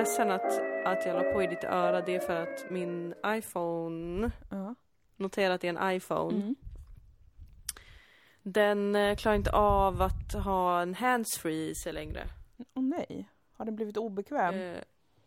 ledsen att, att jag la på i ditt öra. Det är för att min iPhone, Ja. notera att det är en iPhone. Mm. Den eh, klarar inte av att ha en handsfree i sig längre. Åh nej, har den blivit obekväm? Eh,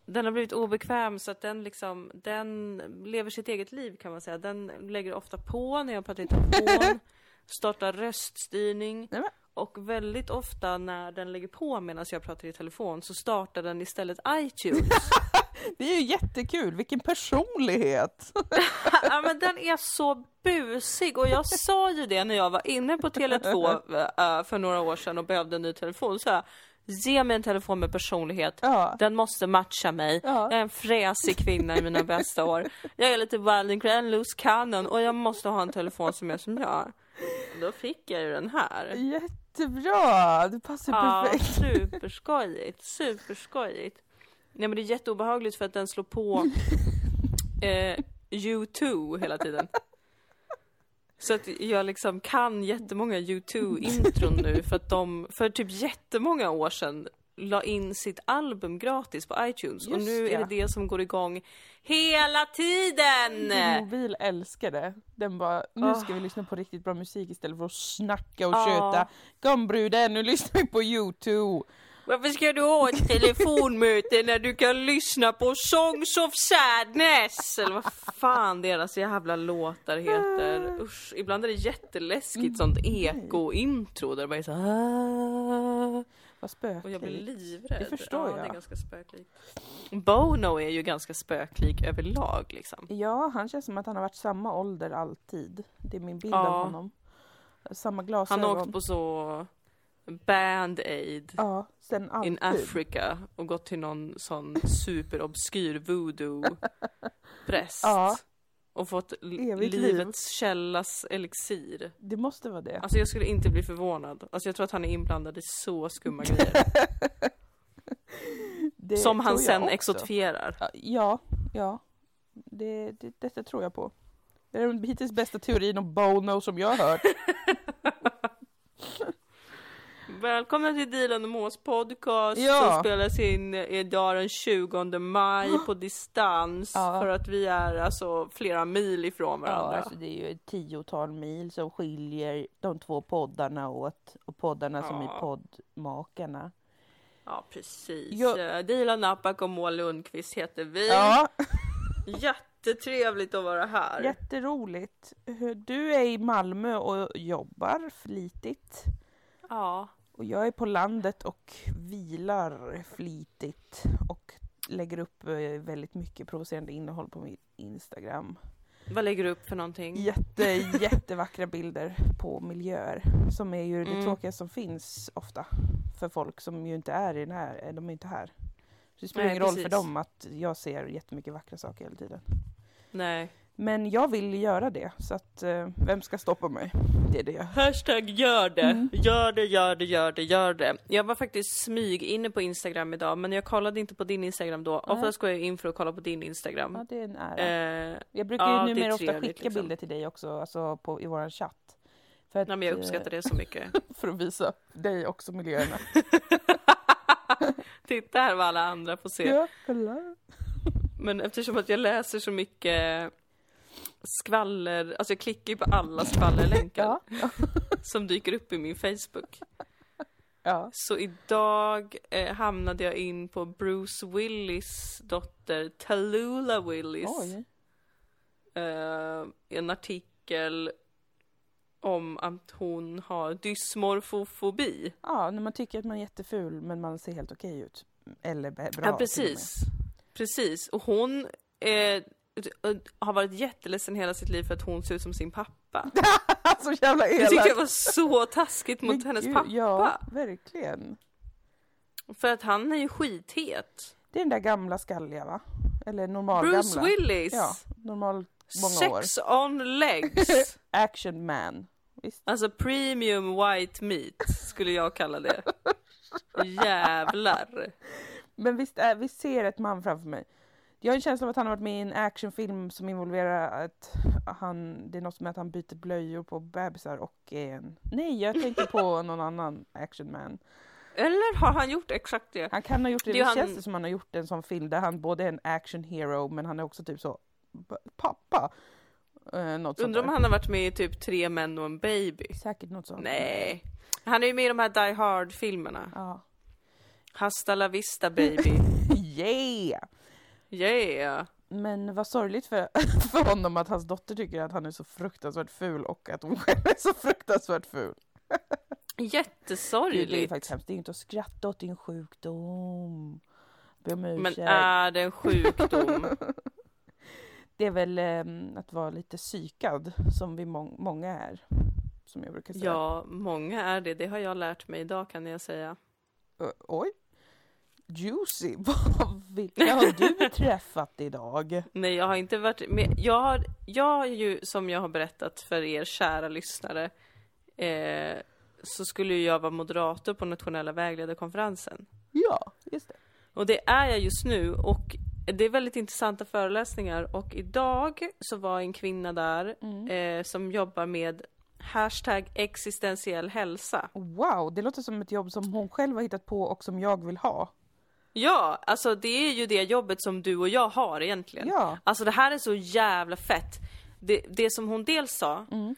den har blivit obekväm så att den liksom, den lever sitt eget liv kan man säga. Den lägger ofta på när jag pratar i telefon, startar röststyrning Nej, men- och väldigt ofta när den lägger på medan jag pratar i telefon så startar den istället iTunes. Det är ju jättekul, vilken personlighet! ja men den är så busig och jag sa ju det när jag var inne på Tele2 eh, för några år sedan och behövde en ny telefon. Så jag, ge mig en telefon med personlighet. Ja. Den måste matcha mig. Ja. Jag är en fräsig kvinna i mina bästa år. Jag är lite wild and grand, loose cannon och jag måste ha en telefon som är som jag. Då fick jag ju den här. Jättebra! Det passar Ja, perfekt. superskojigt, superskojigt. Nej men det är jätteobehagligt för att den slår på eh, U2 hela tiden. Så att jag liksom kan jättemånga U2-intron nu för att de för typ jättemånga år sedan la in sitt album gratis på iTunes och Just nu är ja. det det som går igång hela tiden! Din mobil älskar det. Den bara, nu ska vi lyssna på riktigt bra musik istället för att snacka och köta. Kom bruden, nu lyssnar vi på YouTube. Varför ska du ha ett telefonmöte när du kan lyssna på Songs of Sadness? Eller vad fan deras jävla låtar heter. Usch, ibland är det jätteläskigt sånt eko-intro där det bara är så här. Vad spökligt. Och jag blir livrädd. Det förstår ja, Det är jag. ganska spöklikt. Bono är ju ganska spöklik överlag liksom. Ja, han känns som att han har varit samma ålder alltid. Det är min bild Ja. av honom. Samma Han glasögon. har åkt på så Band-Aid Ja, sen in. Africa och gått till någon sån superobskyr voodoo-präst. Ja. Och fått Evigt liv. livets källas elixir. Det måste vara det. Alltså jag skulle inte bli förvånad. Alltså jag tror att han är inblandad i så skumma grejer. det som han sen också. exotifierar. Ja, ja. Det, det, detta tror jag på. Det är den hittills bästa teorin om Bono som jag har hört. Välkomna till Dilan och Mås podcast Ja. som spelas in idag den 20 maj på distans Ja. för att vi är alltså flera mil ifrån Ja, varandra. alltså det är ju ett tiotal mil som skiljer de två poddarna åt. Och poddarna som är Ja. poddmakarna. Ja, precis. Jag- Ja. Dilan Napak och Moa Lundqvist heter vi. Ja, Jättetrevligt att vara här. jätteroligt. Du är i Malmö och jobbar flitigt. Ja, Och jag är på landet och vilar flitigt. Och lägger upp eh, väldigt mycket provocerande innehåll på min Instagram. vad lägger du upp för någonting? Jätte, jättevackra bilder på miljöer. Som är ju det Mm. tråkiga som finns ofta. För folk som ju inte är i den här, de är inte här. Så det spelar Nej, ingen roll för dem att jag ser jättemycket vackra saker hela tiden. Nej. Men jag vill göra det, så att eh, vem ska stoppa mig? Det är det. Hashtag gör det. Mm. Gör det, gör det, gör det, gör det. Jag var faktiskt smyg inne på Instagram idag, men jag kollade inte på din Instagram då. Nej. Oftast går jag in för att kolla på din Instagram. Ja, det är en ära. Eh, jag brukar ja, ju är numera ofta skicka liksom. bilder till dig också, alltså på, i våran chatt. För att, nej, men jag eh, uppskattar det så mycket. För att visa dig också miljöerna. Titta här vad alla andra får se. ja, kolla. Men eftersom att jag läser så mycket skvaller, alltså jag klickar ju på alla skvallerlänkar Ja, som dyker upp i min Facebook. ja. Så idag eh, hamnade jag in på Bruce Willis dotter Tallulah Willis. Eh, en artikel om att hon har dysmorfofobi. Ja, när man tycker att man är jätteful men man ser helt okej ut. Eller bra Ja, precis. Precis. Och hon eh, har varit jätteledsen hela sitt liv för att hon ser ut som sin pappa. så jävla Det tyckte jag elakt. var så taskigt mot Men hennes gud, pappa. Ja, verkligen. För att han är ju skithet. Det är den där gamla skalliga va? Eller normal Bruce gamla. Willis. Ja, normal många år. Sex on legs. Action man. Visst. Alltså premium white meat skulle jag kalla det. Jävlar. Men visst, är, vi ser ett man framför mig. Jag har en känsla av att han har varit med i en actionfilm som involverar att han, det är något med att han byter blöjor på bebisar och en... Nej, jag tänker på någon annan actionman. Eller har han gjort exakt det? Han kan ha gjort det, Det det, han- känns det som han har gjort en sån film där han både är en action hero men han är också typ så "B- pappa. Eh, något Undrar om där. han har varit med i typ Tre män och en baby? Säkert något sånt. Nej. Han är ju med i de här Die Hard-filmerna. Ja. Hasta la vista baby. Yeah! Yeah! Men vad sorgligt för, för honom att hans dotter tycker att han är så fruktansvärt ful och att hon själv är så fruktansvärt ful. Det, det är Jättesorgligt. faktiskt hemskt. Det är inte att skratta åt din sjukdom. Be om ursäkt. Men är det en sjukdom? Det är väl ehm, att vara lite psykad som vi mång- många är. Som jag brukar säga. Ja, många är det. Det har jag lärt mig idag kan jag säga. Ö, oj. Juicy. Vad- Vilka har du träffat idag? Nej, jag har inte varit med. Jag har, jag har ju, som jag har berättat för er kära lyssnare, eh, så skulle ju jag vara moderator på nationella vägledarkonferensen. Ja, just det. Och det är jag just nu och det är väldigt intressanta föreläsningar och idag så var en kvinna där Mm. eh, som jobbar med hashtag existentiell hälsa. Wow, det låter som ett jobb som hon själv har hittat på och som jag vill ha. Ja, alltså det är ju det jobbet som du och jag har egentligen. Ja. Alltså det här är så jävla fett. Det, det som hon dels sa, Mm.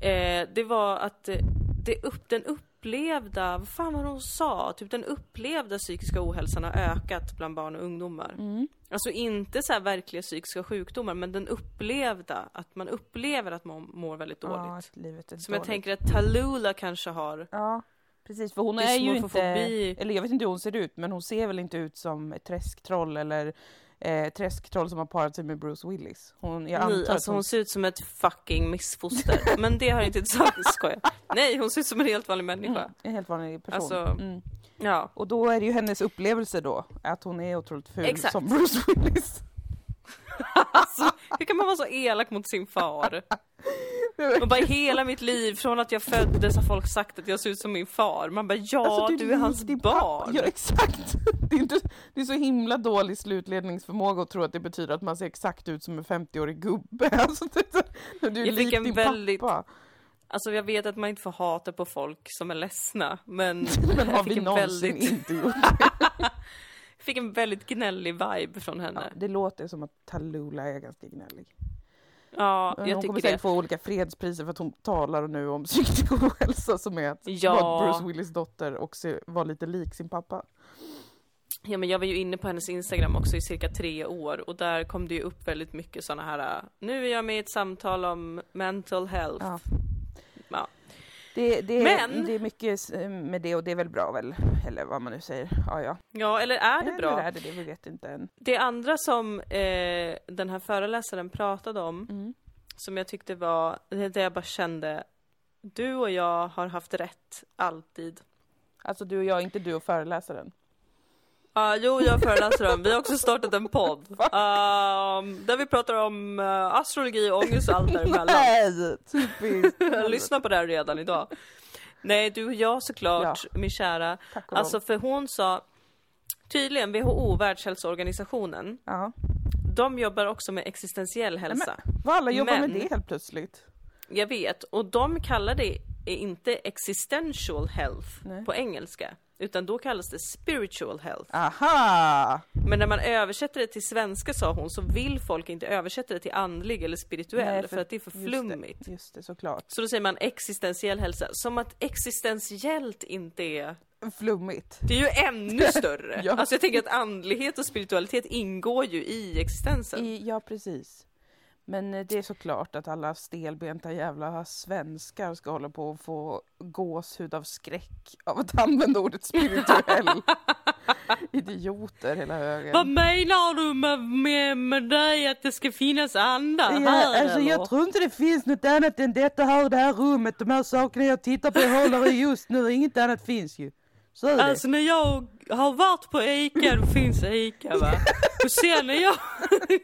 eh, det var att eh, det upp, den upplevda, vad fan var det hon sa? Typ den upplevda psykiska ohälsan har ökat bland barn och ungdomar. Mm. Alltså inte så här verkliga psykiska sjukdomar, men den upplevda, att man upplever att man mår väldigt Ja, dåligt. att livet är Som jag dåligt. tänker att Talula kanske har. Ja, precis. För hon är ju inte... Eller jag vet inte hur hon ser ut, men hon ser väl inte ut som ett träsktroll eller eh, träsktroll som har parat sig med Bruce Willis. Hon, jag antar Nej, alltså hon... hon ser ut som ett fucking missfoster. Men det har inte saken, skojar. Nej, hon ser ut som en helt vanlig människa. Mm, en helt vanlig person. Alltså- mm. Ja. Och då är det ju hennes upplevelse då, att hon är otroligt ful Exakt. som Bruce Willis. Alltså, hur kan man vara så elak mot sin far? Och bara hela mitt liv, från att jag föddes har folk sagt att jag ser ut som min far. Man bara ja, Alltså, du är hans barn. pappa. Ja, exakt. Det är, inte, det är så himla dålig slutledningsförmåga att tro att det betyder att man ser exakt ut som en 50-årig gubbe. Alltså, det, det, du är Jag lik din väldigt- pappa. Alltså jag vet att man inte får hata på folk som är ledsna, men, Men har vi någonsin väldigt, inte gjort fick en väldigt gnällig vibe från ja, henne. Det låter som att Talula är ganska gnällig. Ja, jag hon kommer säkert det. få olika fredspriser för att hon talar nu om psykisk ohälsa som är att Ja. vara Bruce Willis dotter och se, vara lite lik sin pappa. Ja men jag var ju inne på hennes Instagram också i cirka tre år och där kom det ju upp väldigt mycket såna här Nu är jag med i ett samtal om mental health. Ja. Ja. Det, det, Men- det är mycket eh, med det och det är väl bra väl? Eller vad man nu säger. Ja, ja. Ja, eller är det bra? Eller är det det? Vi vet inte än. Det andra som eh, den här föreläsaren pratade om, Mm. som jag tyckte var, det jag bara kände, du och jag har haft rätt, alltid. Alltså du och jag, inte du och föreläsaren. Ja, jo, jag föreläser om. Vi har också startat en podd. ehm, där vi pratar om eh, astrologi ångest och allt däremellan. Nej! Typiskt! Lyssna på det här redan idag. Nej, du och jag såklart, min kära. Alltså, för hon sa, tydligen WHO, Världshälsoorganisationen, Ja. de jobbar också med existentiell hälsa. Vad alla jobbar med Men- det helt plötsligt. Jag vet, och de kallar det inte existential health Nej. på engelska, utan då kallas det spiritual health. Aha! Men när man översätter det till svenska sa hon, så vill folk inte översätta det till andlig eller spirituell, Nej, för, att det är för just flummigt. Det, just det, såklart. Så då säger man existentiell hälsa, som att existentiellt inte är Flummigt. Det är ju ännu större! Ja. Alltså jag tänker att andlighet och spiritualitet ingår ju i existensen. I, ja, precis. Men eh, det är såklart att alla stelbenta jävla svenskar ska hålla på och få gåshud av skräck av att använda ordet spirituell. Idioter hela högen. Vad menar du med, med, med dig att det ska finnas andar här alltså, jag tror inte det finns något annat än detta här, det här rummet, de här sakerna jag tittar på och håller i just nu. Inget annat finns ju. Alltså när jag har varit på Ica, då finns Ica va? Och sen när jag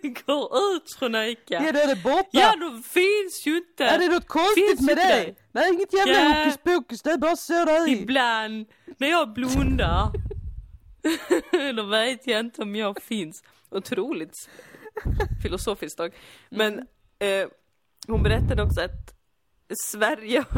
går ut från Ica, ja, då är det borta. ja då finns ju inte. är det något konstigt finns med det? Det är inget jävla Ja. hokus pokus, det är bara så det är. Ibland när jag blundar, då vet jag inte om jag finns. Otroligt filosofiskt dock. Men eh, hon berättade också att Sverige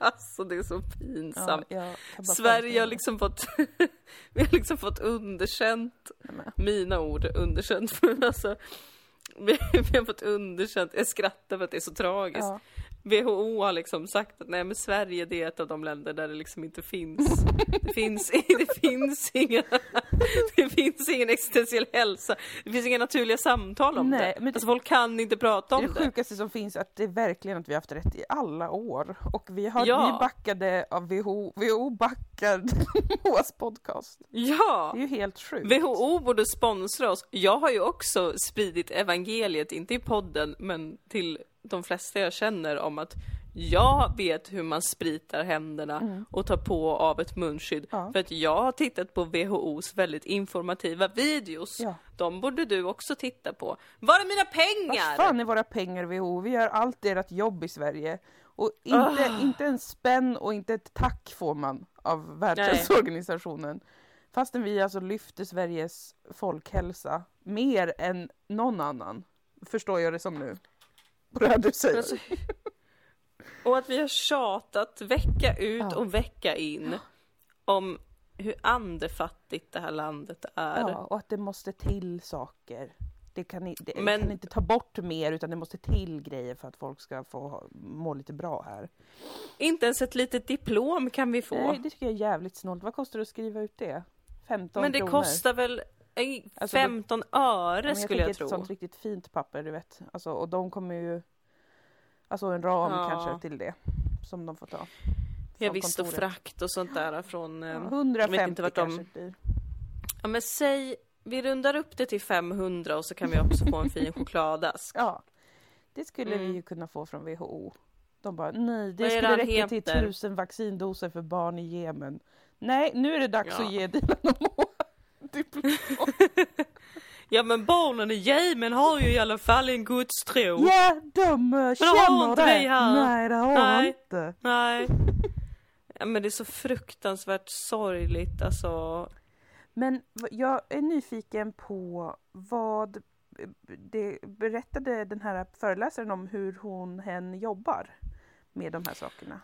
Alltså det är så Ja, pinsamt. bara Sverige har liksom fått, vi har liksom fått underkänt, mina ord underkänt, alltså vi, vi har fått underkänt, jag skrattar för att det är så tragiskt. Ja. WHO har liksom sagt att nej men Sverige det är ett av de länder där det liksom inte finns, det finns, det finns inga, det finns ingen existentiell hälsa, det finns inga naturliga samtal om Nej, det. men det- Alltså folk kan inte prata är om det det. sjukaste som finns att det är verkligen att vi har haft rätt i alla år. Och vi, har, Ja. vi backade av WHO, WHO backade Moas podcast. Ja! Det är ju helt sjukt. WHO borde sponsra oss. Jag har ju också spridit evangeliet, inte i podden, men till de flesta jag känner om att jag vet hur man spritar händerna och tar på av ett munskydd. Mm. Ja. För att jag har tittat på WHOs väldigt informativa videos. Ja. De borde du också titta på. Var är mina Vad pengar? fan är våra pengar WHO? Vi gör allt ert jobb i Sverige. Och inte, Ah. inte en spänn och inte ett tack får man av Världshälsoorganisationen. Fastän vi alltså lyfter Sveriges folkhälsa mer än någon annan. Förstår jag det som nu? På det här du säger. Alltså, och att vi har tjatat vecka ut Ja. och vecka in om hur andefattigt det här landet är. Ja, och att det måste till saker. Det kan, det Men- kan inte ta bort mer utan det måste till grejer för att folk ska få må lite bra här. Inte ens ett litet diplom kan vi få. Nej, det tycker jag är jävligt snålt. Vad kostar det att skriva ut det? 15 Men det kronor? kostar väl Alltså, då- 15 Ja, öre men skulle jag tänker tro. ett sånt riktigt fint papper, du vet. Alltså, och de kommer ju... Alltså en ram Ja. kanske till det. Som de får ta. Ja från visst och frakt och sånt där från... Ja, eh, 150 vet inte vart de- kanske blir. Ja men säg, vi rundar upp det till 500 och så kan vi också få en fin chokladask. Ja, det skulle Mm. vi ju kunna få från WHO. De bara, nej, det Vad skulle räcka till heter? tusen vaccindoser för barn i Jemen. Nej, nu är det dags Ja. att ge och Moa diplom. Ja men barnen i Jemen har ju i alla fall en gudstro. Ja, de uh, har känner inte det. vi här. Nej, det har Nej. inte. Nej. Ja, men det är så fruktansvärt sorgligt alltså. Men jag är nyfiken på vad eh, det berättade den här föreläsaren om hur hon hen jobbar med de här sakerna.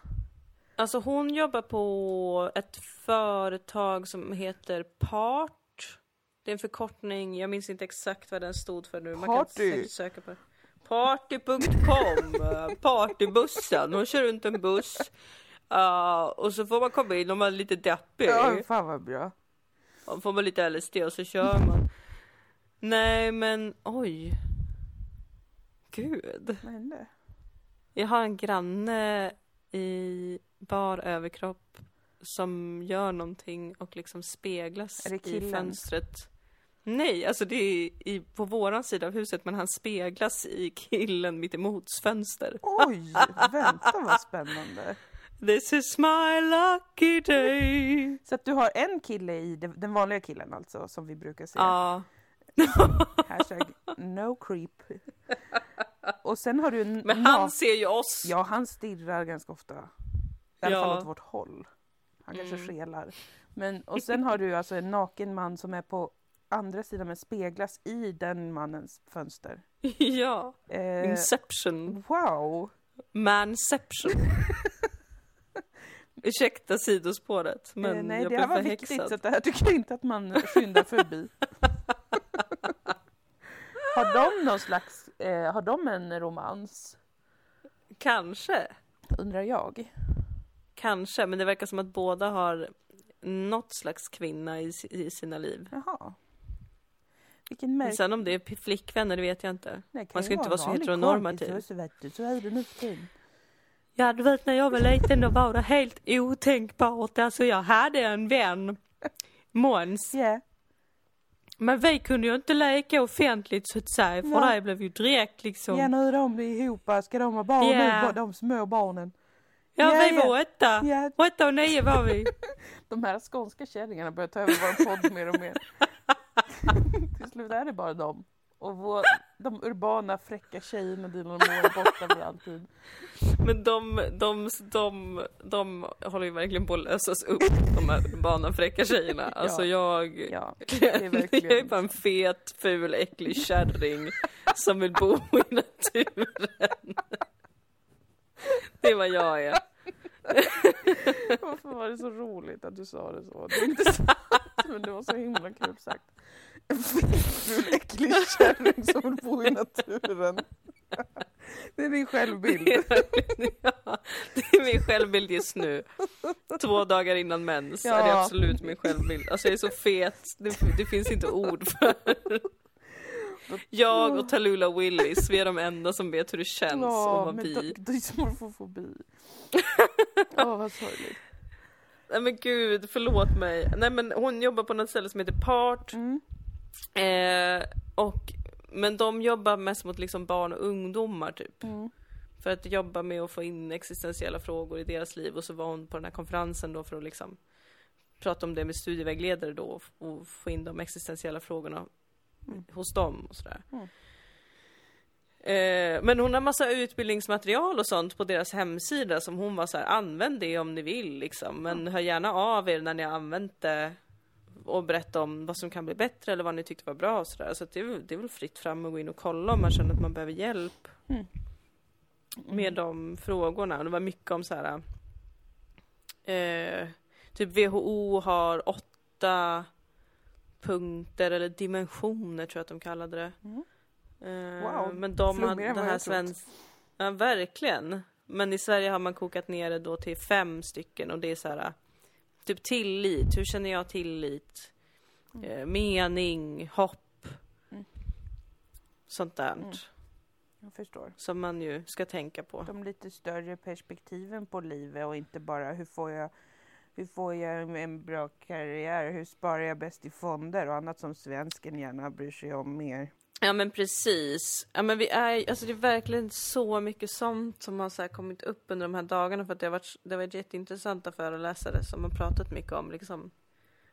Alltså hon jobbar på ett företag som heter Part. Det är en förkortning, jag minns inte exakt vad den stod för nu. Man kan Party. söka på. Party.com, partybussen. Hon kör runt en buss. Uh, och så får man komma in om man är lite deppig. Ja, fan vad bra. Och får man lite LSD och så kör man. Nej men oj. Gud. Vad hände? Jag har en granne i bar överkropp som gör någonting och liksom speglas i fönstret. Nej, alltså det är i, på våran sida av huset men han speglas i killen mitt emots fönster. Oj, vänta vad spännande. This is my lucky day. Så att du har en kille i, den vanliga killen alltså, som vi brukar säga. Ja, Hashtag no creep. Och sen har du en men han ser ju oss. Ja, han stirrar ganska ofta. I alla Ja. fall åt vårt håll. Han kanske Mm. skelar. Men, och sen har du alltså en naken man som är på andra sidan men speglas i den mannens fönster. ja. Eh, Inception. wow! Manception. Ursäkta sidospåret, men eh, nej, jag det blev här var förhäxad. viktigt så det här tycker jag inte att man skyndar förbi. har de någon slags, eh, har de en romans? Kanske. Undrar jag. Kanske, men det verkar som att båda har något slags kvinna i, i sina liv. Jaha. Vilken märk... Sen om det är flickvänner, det vet jag inte. Man ju ska inte vara så heteronormativ. kompis, Så, vet du, så är det nu för tiden. Ja, du vet när jag var liten då var det helt otänkbart. Alltså jag hade en vän, Måns. Ja, Men vi kunde ju inte leka offentligt så att säga, för Nej. det blev ju direkt liksom. ja nu är de ihop, ska de ha barn Ja. nu, de små barnen. Ja, Ja, vi ja. var åtta. Ja, Åtta och nio var vi. de här skånska kärringarna börjar ta över vår podd mer och mer. Slut är det bara dem. Och vår, de urbana fräcka tjejerna Moa är borta för alltid. Men de, de, de, de håller ju verkligen på att lösas upp, de här urbana fräcka tjejerna. Alltså jag, Ja, är jag är verkligen... bara en fet, ful, äcklig kärring som vill bo i naturen. Det är vad jag är. Varför var det så roligt att du sa det så? Det är inte sant, men det var så himla kul sagt. En äcklig kärring som vill bo i naturen. Det är din självbild. ja, det är min självbild just nu. Två dagar innan mens är det Ja. absolut min självbild. Alltså jag är så fet, det, det finns inte ord för. Jag och Tallulah Willis, vi är de enda som vet hur det känns att vara men bi. då- dysmorfofobi. Åh, vad sorgligt. Nej men gud, förlåt mig. Nej men hon jobbar på något ställe som heter Part. Mm. Eh, och, men de jobbar mest mot liksom barn och ungdomar typ. Mm. För att jobba med att få in existentiella frågor i deras liv och så var hon på den här konferensen då för att liksom prata om det med studievägledare då och, få in de existentiella frågorna Mm. hos dem och sådär. Mm. Eh, men hon har massa utbildningsmaterial och sånt på deras hemsida som hon var så här, använd det om ni vill liksom. Men hör gärna av er när ni har använt det och berätta om vad som kan bli bättre eller vad ni tyckte var bra och sådär. Så att det, är, det är väl fritt fram att gå in och kolla om man känner att man behöver hjälp Mm. med de frågorna. Och det var mycket om så här. Eh, typ WHO har åtta punkter eller dimensioner tror jag att de kallade det. Mm. Eh, Wow, men de har, den här svensk... Ja, verkligen. Men i Sverige har man kokat ner det då till fem stycken och det är så här. Typ tillit, hur känner jag tillit? Mm. Eh, mening, hopp. Mm. Sånt där. Mm. Jag förstår. Som man ju ska tänka på. De lite större perspektiven på livet och inte bara hur får jag hur får jag en bra karriär? Hur sparar jag bäst i fonder och annat som svensken gärna bryr sig om mer? Ja men precis. Ja men vi är, alltså det är verkligen så mycket sånt som har så här kommit upp under de här dagarna för att det har varit, det har varit jätteintressanta föreläsare som har pratat mycket om liksom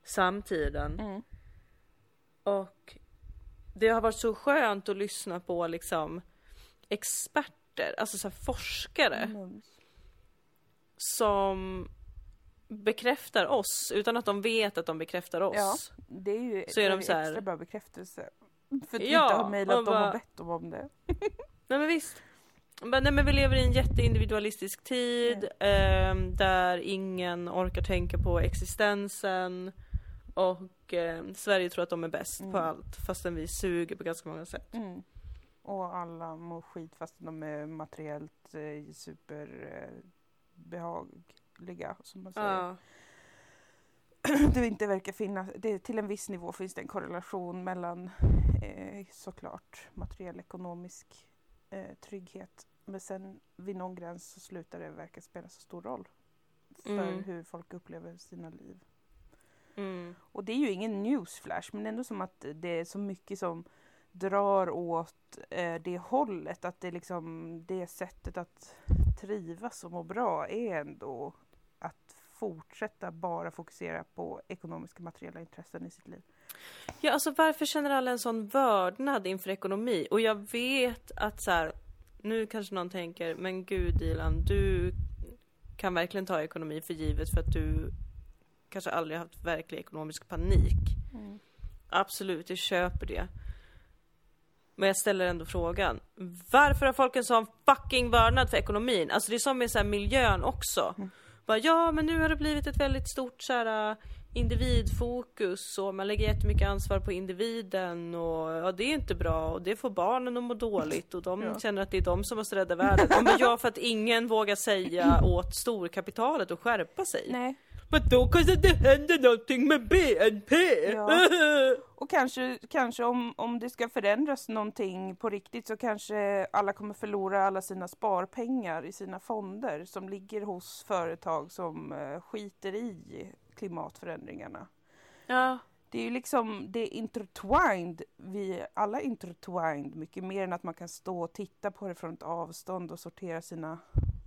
samtiden. Mm. Och det har varit så skönt att lyssna på liksom experter, alltså så forskare Mm. som bekräftar oss utan att de vet att de bekräftar oss. Ja. Det är ju Så är de så här- extra bra bekräftelse. För att vi Ja, inte har mejlat dem och bett dem om det. Nej men visst. Nej, men vi lever i en jätteindividualistisk tid ehm, där ingen orkar tänka på existensen och ehm, Sverige tror att de är bäst på Mm. allt fastän vi suger på ganska många sätt. Mm. Och alla mår skit fast de är materiellt eh, superbehagliga som man säger. Ja. det inte verkar finnas, det, till en viss nivå finns det en korrelation mellan eh, såklart materiell ekonomisk eh, trygghet. Men sen vid någon gräns så slutar det verka spela så stor roll för Mm. hur folk upplever sina liv. Mm. Och det är ju ingen newsflash men ändå som att det är så mycket som drar åt eh, det hållet. Att det liksom det sättet att trivas och må bra är ändå att fortsätta bara fokusera på ekonomiska materiella intressen i sitt liv. Ja, alltså varför känner alla en sån vördnad inför ekonomi? Och jag vet att så här, nu kanske någon tänker, men gud Dilan, du kan verkligen ta ekonomi för givet för att du kanske aldrig haft verklig ekonomisk panik. Absolut, jag köper det. Men jag ställer ändå frågan. Varför har folk en sån fucking vördnad för ekonomin? Alltså det är som med så miljön också. Mm. Bara, ja, men nu har det blivit ett väldigt stort så här, äh, individfokus och man lägger jättemycket ansvar på individen och ja, det är inte bra och det får barnen att må dåligt och de Ja. känner att det är de som måste rädda världen. Ja, men ja, för att ingen vågar säga åt storkapitalet att skärpa sig. Nej, Men då kanske det händer någonting med BNP! Ja. och kanske, kanske om, om det ska förändras någonting på riktigt så kanske alla kommer förlora alla sina sparpengar i sina fonder som ligger hos företag som eh, skiter i klimatförändringarna. ja. Det är ju liksom, det är intertwined, vi är alla intertwined mycket mer än att man kan stå och titta på det från ett avstånd och sortera sina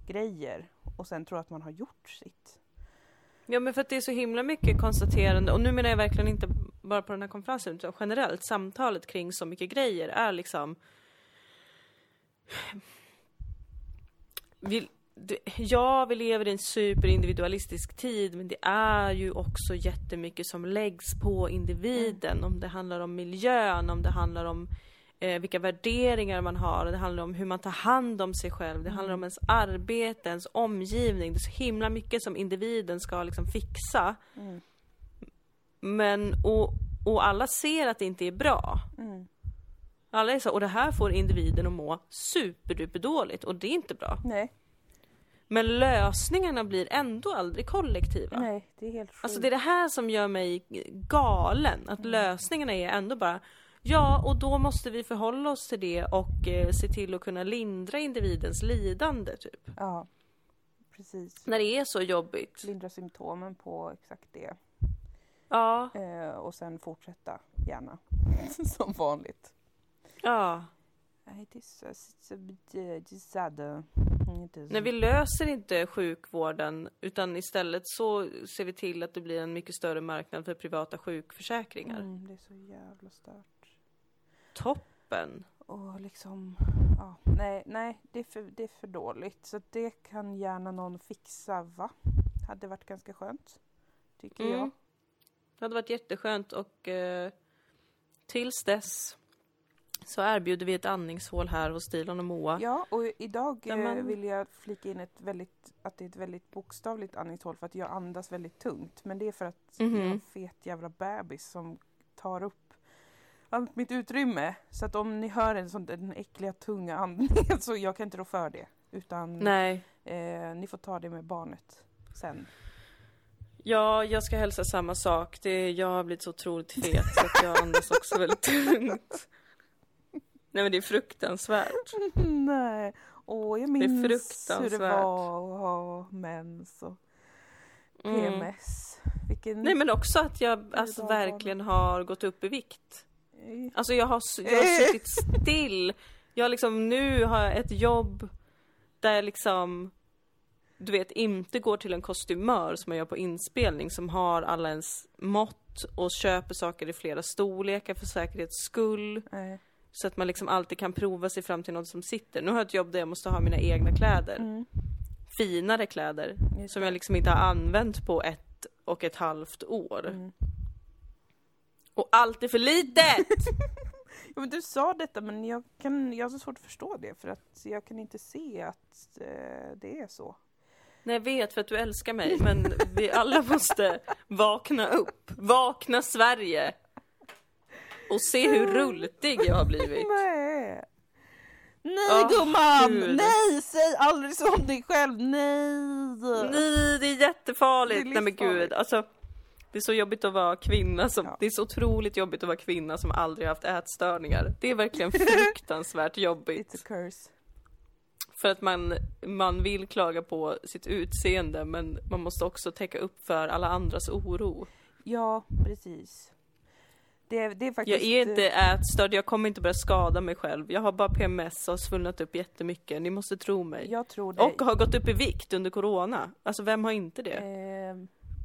grejer och sen tro att man har gjort sitt. Ja men för att det är så himla mycket konstaterande. Och nu menar jag verkligen inte bara på den här konferensen utan generellt. Samtalet kring så mycket grejer är liksom vi, det, Ja, vi lever i en superindividualistisk tid men det är ju också jättemycket som läggs på individen. Om det handlar om miljön, om det handlar om eh, vilka värderingar man har, det handlar om hur man tar hand om sig själv, det handlar om ens arbete, ens omgivning. Det är så himla mycket som individen ska liksom fixa. Mm. Men, och, och alla ser att det inte är bra. Mm. Alla är så, och det här får individen att må superduper dåligt och det är inte bra. Nej, Men lösningarna blir ändå aldrig kollektiva. nej, det är helt sjukt. Alltså det är det här som gör mig galen, att lösningarna är ändå bara Ja, och då måste vi förhålla oss till det och eh, se till att kunna lindra individens lidande, typ. Ja, precis. När det är så jobbigt. Lindra symptomen på exakt det. Ja, Eh, och sen fortsätta, gärna. Som vanligt. ja. Nej, så, det är sad. Inte så. När vi löser inte sjukvården, utan istället så ser vi till att det blir en mycket större marknad för privata sjukförsäkringar. Mm, det är så jävla stört. Toppen! Och liksom, ja, nej, nej, det är, för, det är för dåligt. Så det kan gärna någon fixa, va? Hade varit ganska skönt, tycker Mm. jag. Det hade varit jätteskönt och eh, tills dess så erbjuder vi ett andningshål här hos Stilon och Moa. Ja, och idag Där eh, vill jag flika in ett väldigt, att det är ett väldigt bokstavligt andningshål för att jag andas väldigt tungt. Men det är för att jag har en fet jävla bebis som tar upp allt mitt utrymme. Så att om ni hör en sån den äckliga tunga andningen så jag kan inte rå för det. Utan Nej, eh, ni får ta det med barnet sen. ja, jag ska hälsa samma sak. Det, jag har blivit så otroligt fet så att jag andas också väldigt tungt. Nej men det är fruktansvärt. Nej, åh jag är minns hur det var att ha mens och Mm. PMS. Vilken... Nej men också att jag alltså verkligen har gått upp i vikt. Alltså jag har, jag har suttit still. Jag liksom, nu har jag ett jobb där jag liksom, du vet, inte går till en kostymör som man gör på inspelning som har alla ens mått och köper saker i flera storlekar för säkerhets skull. nej. Så att man liksom alltid kan prova sig fram till något som sitter. Nu har jag ett jobb där jag måste ha mina egna kläder. Mm, Finare kläder. Som jag liksom inte har använt på ett och ett halvt år. Mm. Och allt är för litet! Ja, men du sa detta men jag, kan, jag har så svårt att förstå det för att jag kan inte se att eh, det är så. Nej, jag vet för att du älskar mig, men vi alla måste vakna upp. Vakna Sverige! Och se hur rultig jag har blivit. Nej! Nej Åh, gumman! Gud. Nej! Säg aldrig så om dig själv! Nej! Nej, det är jättefarligt! Det är Nej men gud, alltså. Det är så jobbigt att vara kvinna som, Ja. det är så otroligt jobbigt att vara kvinna som aldrig haft ätstörningar. Det är verkligen fruktansvärt jobbigt. It's a curse. För att man, man vill klaga på sitt utseende men man måste också täcka upp för alla andras oro. Ja, precis. Det, det är faktiskt... Jag är inte ätstörd, jag kommer inte börja skada mig själv. Jag har bara PMS och har svullnat upp jättemycket. Ni måste tro mig. Jag tror det. Och har gått upp i vikt under corona. Alltså vem har inte det? Eh,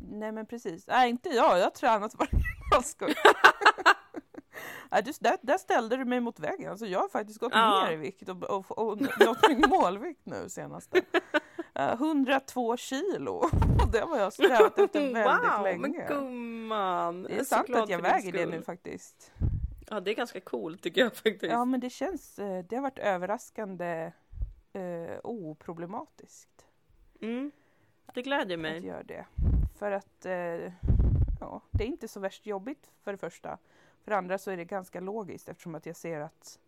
nej men precis. Nej inte jag, jag har tränat varje dag. Skoj. Nej, du, där, där ställde du mig mot väggen. Alltså, jag har faktiskt gått Ja. ner i vikt och, och, och nått min målvikt nu senaste. Eh, 102 kilo. Och det har jag strävat efter väldigt wow, länge. men gumman! det är så sant att jag väger det nu faktiskt. Ja, det är ganska coolt tycker jag faktiskt. Ja men det känns, eh, det har varit överraskande eh, oproblematiskt. Mm. Det glädjer att mig. göra det. För att eh, ja, det är inte så värst jobbigt för det första. För det andra så är det ganska logiskt eftersom att jag ser att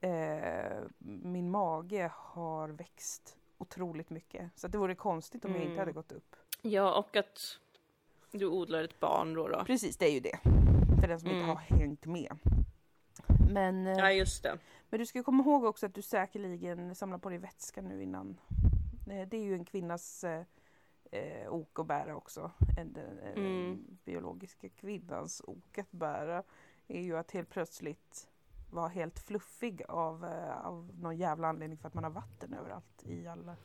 eh, min mage har växt otroligt mycket. Så att det vore konstigt om jag inte Mm. hade gått upp. Ja, och att du odlar ett barn då. då. Precis, det är ju det. För den som inte Mm. har hängt med. Men, eh, Ja, just det. men du ska komma ihåg också att du säkerligen samlar på dig vätska nu innan. Eh, det är ju en kvinnas eh, eh, ok att bära också. En, en, Mm. biologiska kvinnans ok att bära är ju att helt plötsligt vara helt fluffig av, eh, av någon jävla anledning för att man har vatten överallt i alla.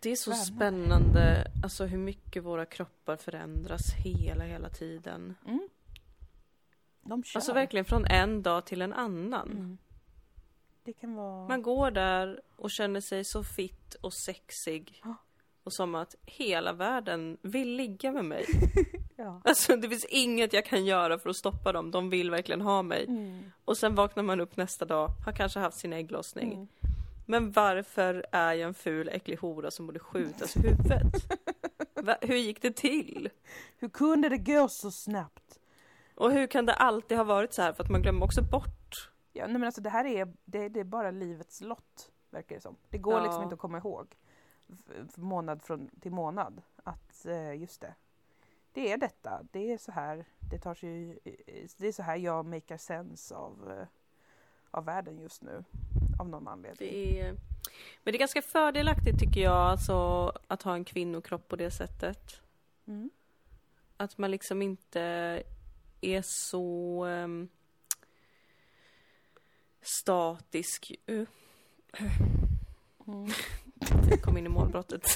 Det är så Värme. spännande, alltså hur mycket våra kroppar förändras hela, hela tiden. Mm. De kör. Alltså verkligen från en dag till en annan. Mm. Det kan vara... Man går där och känner sig så fit och sexig. Ja. Och som att hela världen vill ligga med mig. Ja. Alltså det finns inget jag kan göra för att stoppa dem, de vill verkligen ha mig. Mm. Och sen vaknar man upp nästa dag, har kanske haft sin ägglossning. Mm. Men varför är jag en ful äcklig hora som borde skjutas i huvudet? Va? Hur gick det till? Hur kunde det gå så snabbt? Och hur kan det alltid ha varit så här? För att man glömmer också bort. Ja, nej men alltså det här är, det, det är bara livets lott, verkar det som. Det går Ja. liksom inte att komma ihåg månad från, till månad att eh, just det, det är detta, det är så här, det tar sig, det är så här jag makar sense av, eh, av världen just nu, av någon anledning. Det är... Men det är ganska fördelaktigt tycker jag, alltså att ha en kvinnokropp på det sättet. Mm. Att man liksom inte är så ehm, statisk. Uh, Mm. jag kom in i målbrottet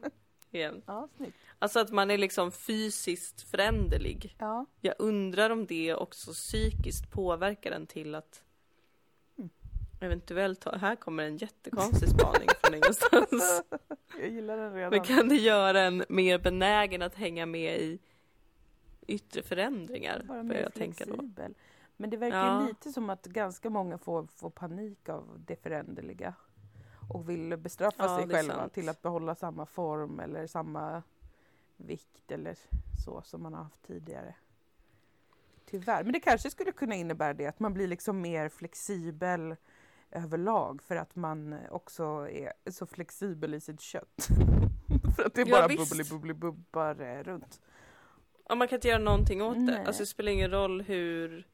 igen. Ja, snyggt. Alltså att man är liksom fysiskt föränderlig. Ja. Jag undrar om det också psykiskt påverkar en till att Mm. eventuellt ha, här kommer en jättekonstig spaning från ingenstans. Jag gillar den redan. Men kan det göra en mer benägen att hänga med i yttre förändringar? Bara mer jag tänka då. flexibel. Men det verkar Ja. lite som att ganska många får, får panik av det föränderliga. Och vill bestraffa Ja, sig det är själva till att behålla samma form eller samma vikt eller så som man har haft tidigare. Tyvärr. Men det kanske skulle kunna innebära det, att man blir liksom mer flexibel överlag för att man också är så flexibel i sitt kött. för att det Ja, bara visst. bubbly bubbly bubbar eh, runt. Ja, man kan inte göra någonting åt det. Nej. Alltså det spelar ingen roll hur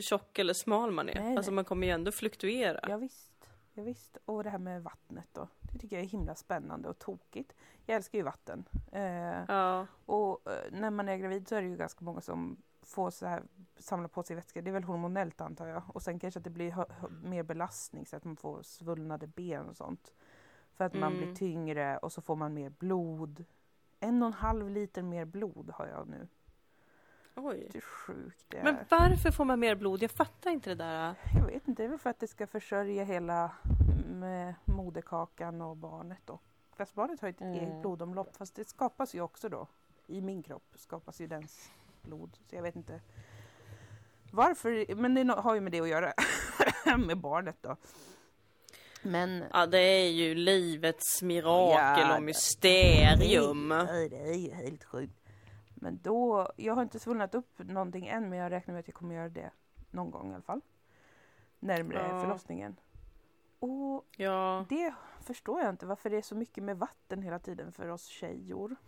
tjock eller smal man är. Nej, alltså man kommer ju ändå fluktuera. Ja, visst. Ja visst. Och det här med vattnet då. Det tycker jag är himla spännande och tokigt. Jag älskar ju vatten. Eh, Ja. och eh, när man är gravid så är det ju ganska många som får så här samla på sig vätska. Det är väl hormonellt antar jag. Och sen kanske att det blir mer belastning så att man får svullnade ben och sånt. För att man Mm. blir tyngre och så får man mer blod. En och en halv liter mer blod har jag nu. Oj. Det är sjukt det är. Men varför får man mer blod? Jag fattar inte det där. Jag vet inte, det är väl för att det ska försörja hela med moderkakan och barnet och Fast barnet har ju ett Mm. eget blodomlopp fast det skapas ju också då i min kropp skapas ju dens blod. Så jag vet inte varför, men det har ju med det att göra med barnet då. Men Ja, det är ju livets mirakel Ja, och mysterium. Nej, det är ju helt sjukt. Men då, jag har inte svullnat upp någonting än men jag räknar med att jag kommer göra det någon gång i alla fall. Närmre Ja. förlossningen. Och Ja. det förstår jag inte varför det är så mycket med vatten hela tiden för oss tjejor.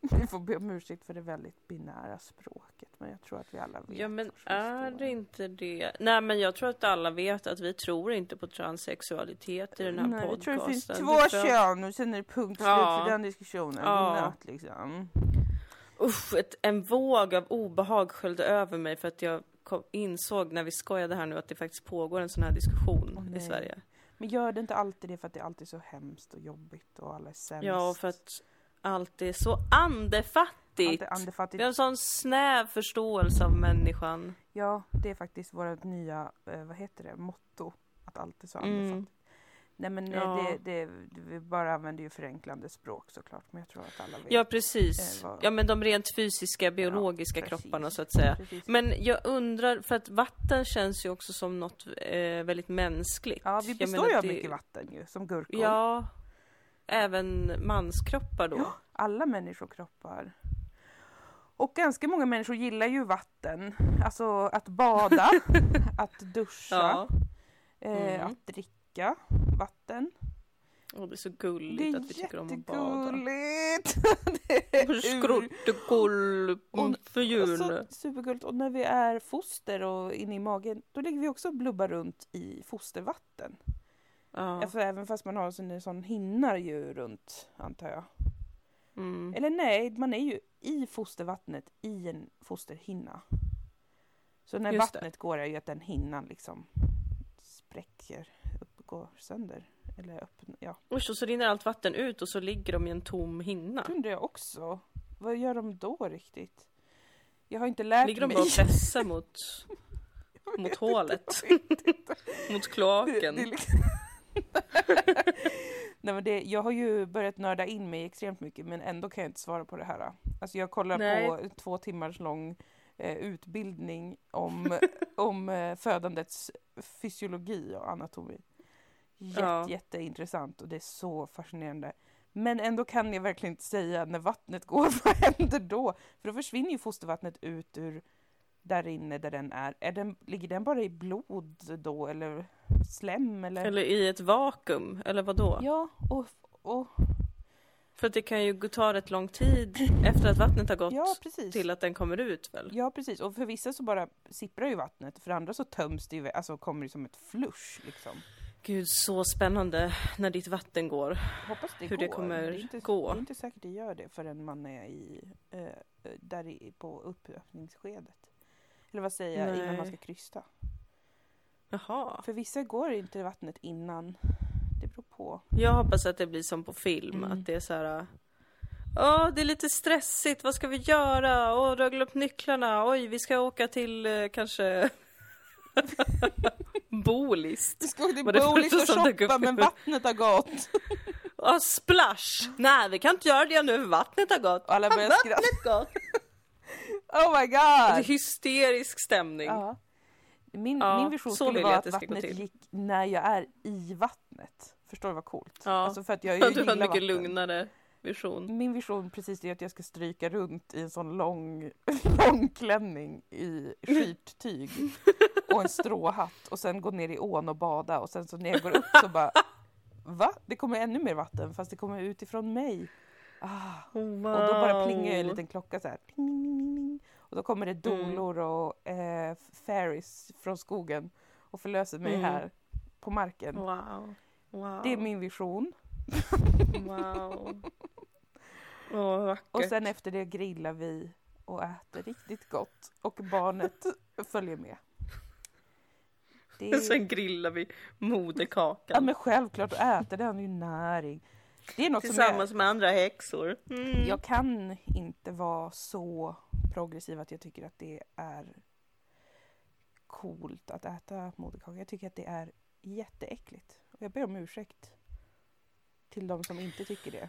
Ni får be om ursäkt för det väldigt binära språket men jag tror att vi alla vet. Ja men är det inte det? Nej men jag tror att alla vet att vi tror inte på transsexualitet i den här Nej, jag tror podcasten. det finns två Det tror kön och sen är det punkt slut Ja. för den diskussionen. Ja. Godnatt liksom. Usch, ett, en våg av obehag sköljde över mig för att jag kom, insåg när vi skojade här nu att det faktiskt pågår en sån här diskussion Åh, i. Sverige. Men gör det inte alltid det för att det är alltid så hemskt och jobbigt och alla är sämst? Ja, för att allt är så andefattigt. Allt är andefattigt. Vi har en sån snäv förståelse av människan. Ja, det är faktiskt vårt nya, eh, vad heter det, motto. Att allt är så Mm. Nej men eh, Ja. det, det, vi bara använder ju förenklande språk såklart. Men jag tror att alla vet. Ja, precis. Eh, vad- Ja, men de rent fysiska, biologiska precis. kropparna så att säga. Precis. Men jag undrar, för att vatten känns ju också som något eh, väldigt mänskligt. ja, vi består ju av det- mycket vatten ju, som gurkor. Ja, även manskroppar då. Ja. Alla människokroppar. Och ganska många människor gillar ju vatten. Alltså att bada, att duscha, Ja. eh, Mm. att dricka vatten. Och det är så Det gulligt att vi tycker om att bada. jättegulligt! Det är Skruttegull Och- för Och djur. så supergulligt. Och när vi är foster och inne i magen, då ligger vi också och blubbar runt i fostervatten. Ja. Alltså även fast man har en sån hinnar ju runt, antar jag. Mm. Eller nej, man är ju i fostervattnet i en fosterhinna. Så när Just det. vattnet går är ju att den hinnan liksom spräcker, går sönder. Eller öppnar, ja. Usch, och så rinner allt vatten ut och så ligger de i en tom hinna. Det undrar jag också. Vad gör de då riktigt? Jag har inte lärt Ligger de mig. bara och pressar mot, mot hålet? mot Det, kloaken? det, är liksom... Nej, men det, jag har ju börjat nörda in mig extremt mycket men ändå kan jag inte svara på det här. Alltså jag kollar Nej. på två timmars lång eh, utbildning om, om eh, födandets fysiologi och anatomi. Jätte, Ja. Jätteintressant och det är så fascinerande. Men ändå kan jag verkligen inte säga när vattnet går, vad händer då? För då försvinner ju fostervattnet ut ur där inne där den är. är den, ligger den bara i blod då eller slem eller? Eller i ett vakuum, eller vad då? Ja, och, och För att det kan ju ta rätt lång tid efter att vattnet har gått ja till att den kommer ut väl? Ja precis, och för vissa så bara sipprar ju vattnet, för andra så töms det ju, alltså kommer det som ett flush liksom. Gud, så spännande när ditt vatten går. Hoppas det Hur går. det kommer är inte, gå. Det är inte säkert det gör det förrän man är i, eh, där i, på uppöppningsskedet. Eller vad säger jag, innan man Nej. ska krysta. Jaha. För vissa går inte vattnet innan, det beror på. Jag hoppas att det blir som på film, Mm. att det är så här. Åh, det är lite stressigt, vad ska vi göra? Åh, du har glömt nycklarna. Oj, vi ska åka till eh, kanske Bolist. Du ska åka till Bolis och shoppa men vattnet har gått. Åh, splash! Nej, vi kan inte göra det nu, vattnet har gått. Och alla Har börjar skratta. vattnet gått? Oh my god! hysterisk stämning. Ja. Min, Ja, min vision skulle vara att, att vattnet gick när jag är i vattnet. Förstår du vad coolt? Ja. Alltså för att jag, Du jag har en gillar mycket vatten. lugnare vision. Min vision precis är att jag ska stryka runt i en sån lång, lång klänning i skittyg och en stråhatt och sen gå ner i ån och bada och sen så när jag går upp så bara Va? Det kommer ännu mer vatten fast det kommer utifrån mig. Ah. Wow. Och då bara plingar ju en liten klocka så här. Och då kommer det dolor och eh, fairies från skogen och förlöser mig Mm. här på marken. Wow. Wow. Det är min vision. Wow. Åh, vackert. Och sen efter det grillar vi och äter riktigt gott och barnet följer med. Det är, Sen grillar vi ja moderkakan. men självklart, det har ju näring. Det är något Tillsammans med andra häxor. Mm. jag kan inte vara så progressiv att jag tycker att det är coolt att äta moderkaka. Jag tycker att det är jätteäckligt. Och jag ber om ursäkt till de som inte tycker det.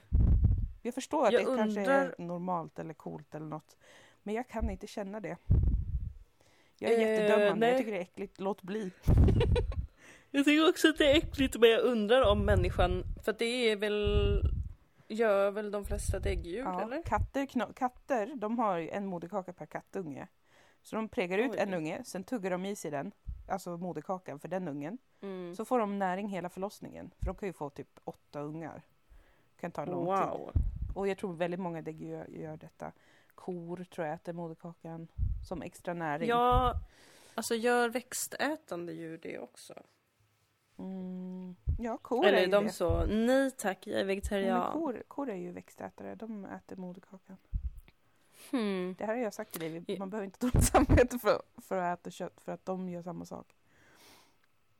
Jag förstår att Jag det kanske undrar- är normalt eller coolt eller något. Men jag kan inte känna det. Jag är Eh, jättedömande. Jag nej. tycker det är äckligt. Låt bli. Jag tycker också att det är äckligt men jag undrar om människan, för det är väl, gör väl de flesta däggdjur Ja, eller? katter, katter de har en moderkaka per kattunge. Så de pregar ut Oj. en unge, sen tuggar de i sig den, alltså moderkakan för den ungen. Mm. Så får de näring hela förlossningen. För de kan ju få typ åtta ungar. kan ta lång tid. Wow. Och jag tror väldigt många däggdjur gör, gör detta. Kor tror jag äter moderkakan som extra näring. Ja, alltså gör växtätande djur det också? Mm, ja kor är Eller ju är de det. så, nej tack jag är Nej, vegetarian. kor, kor är ju växtätare, de äter moderkakan. Hmm. Det här har jag sagt till dig, man behöver inte ta dåligt samvete för, för att äta kött för att de gör samma sak.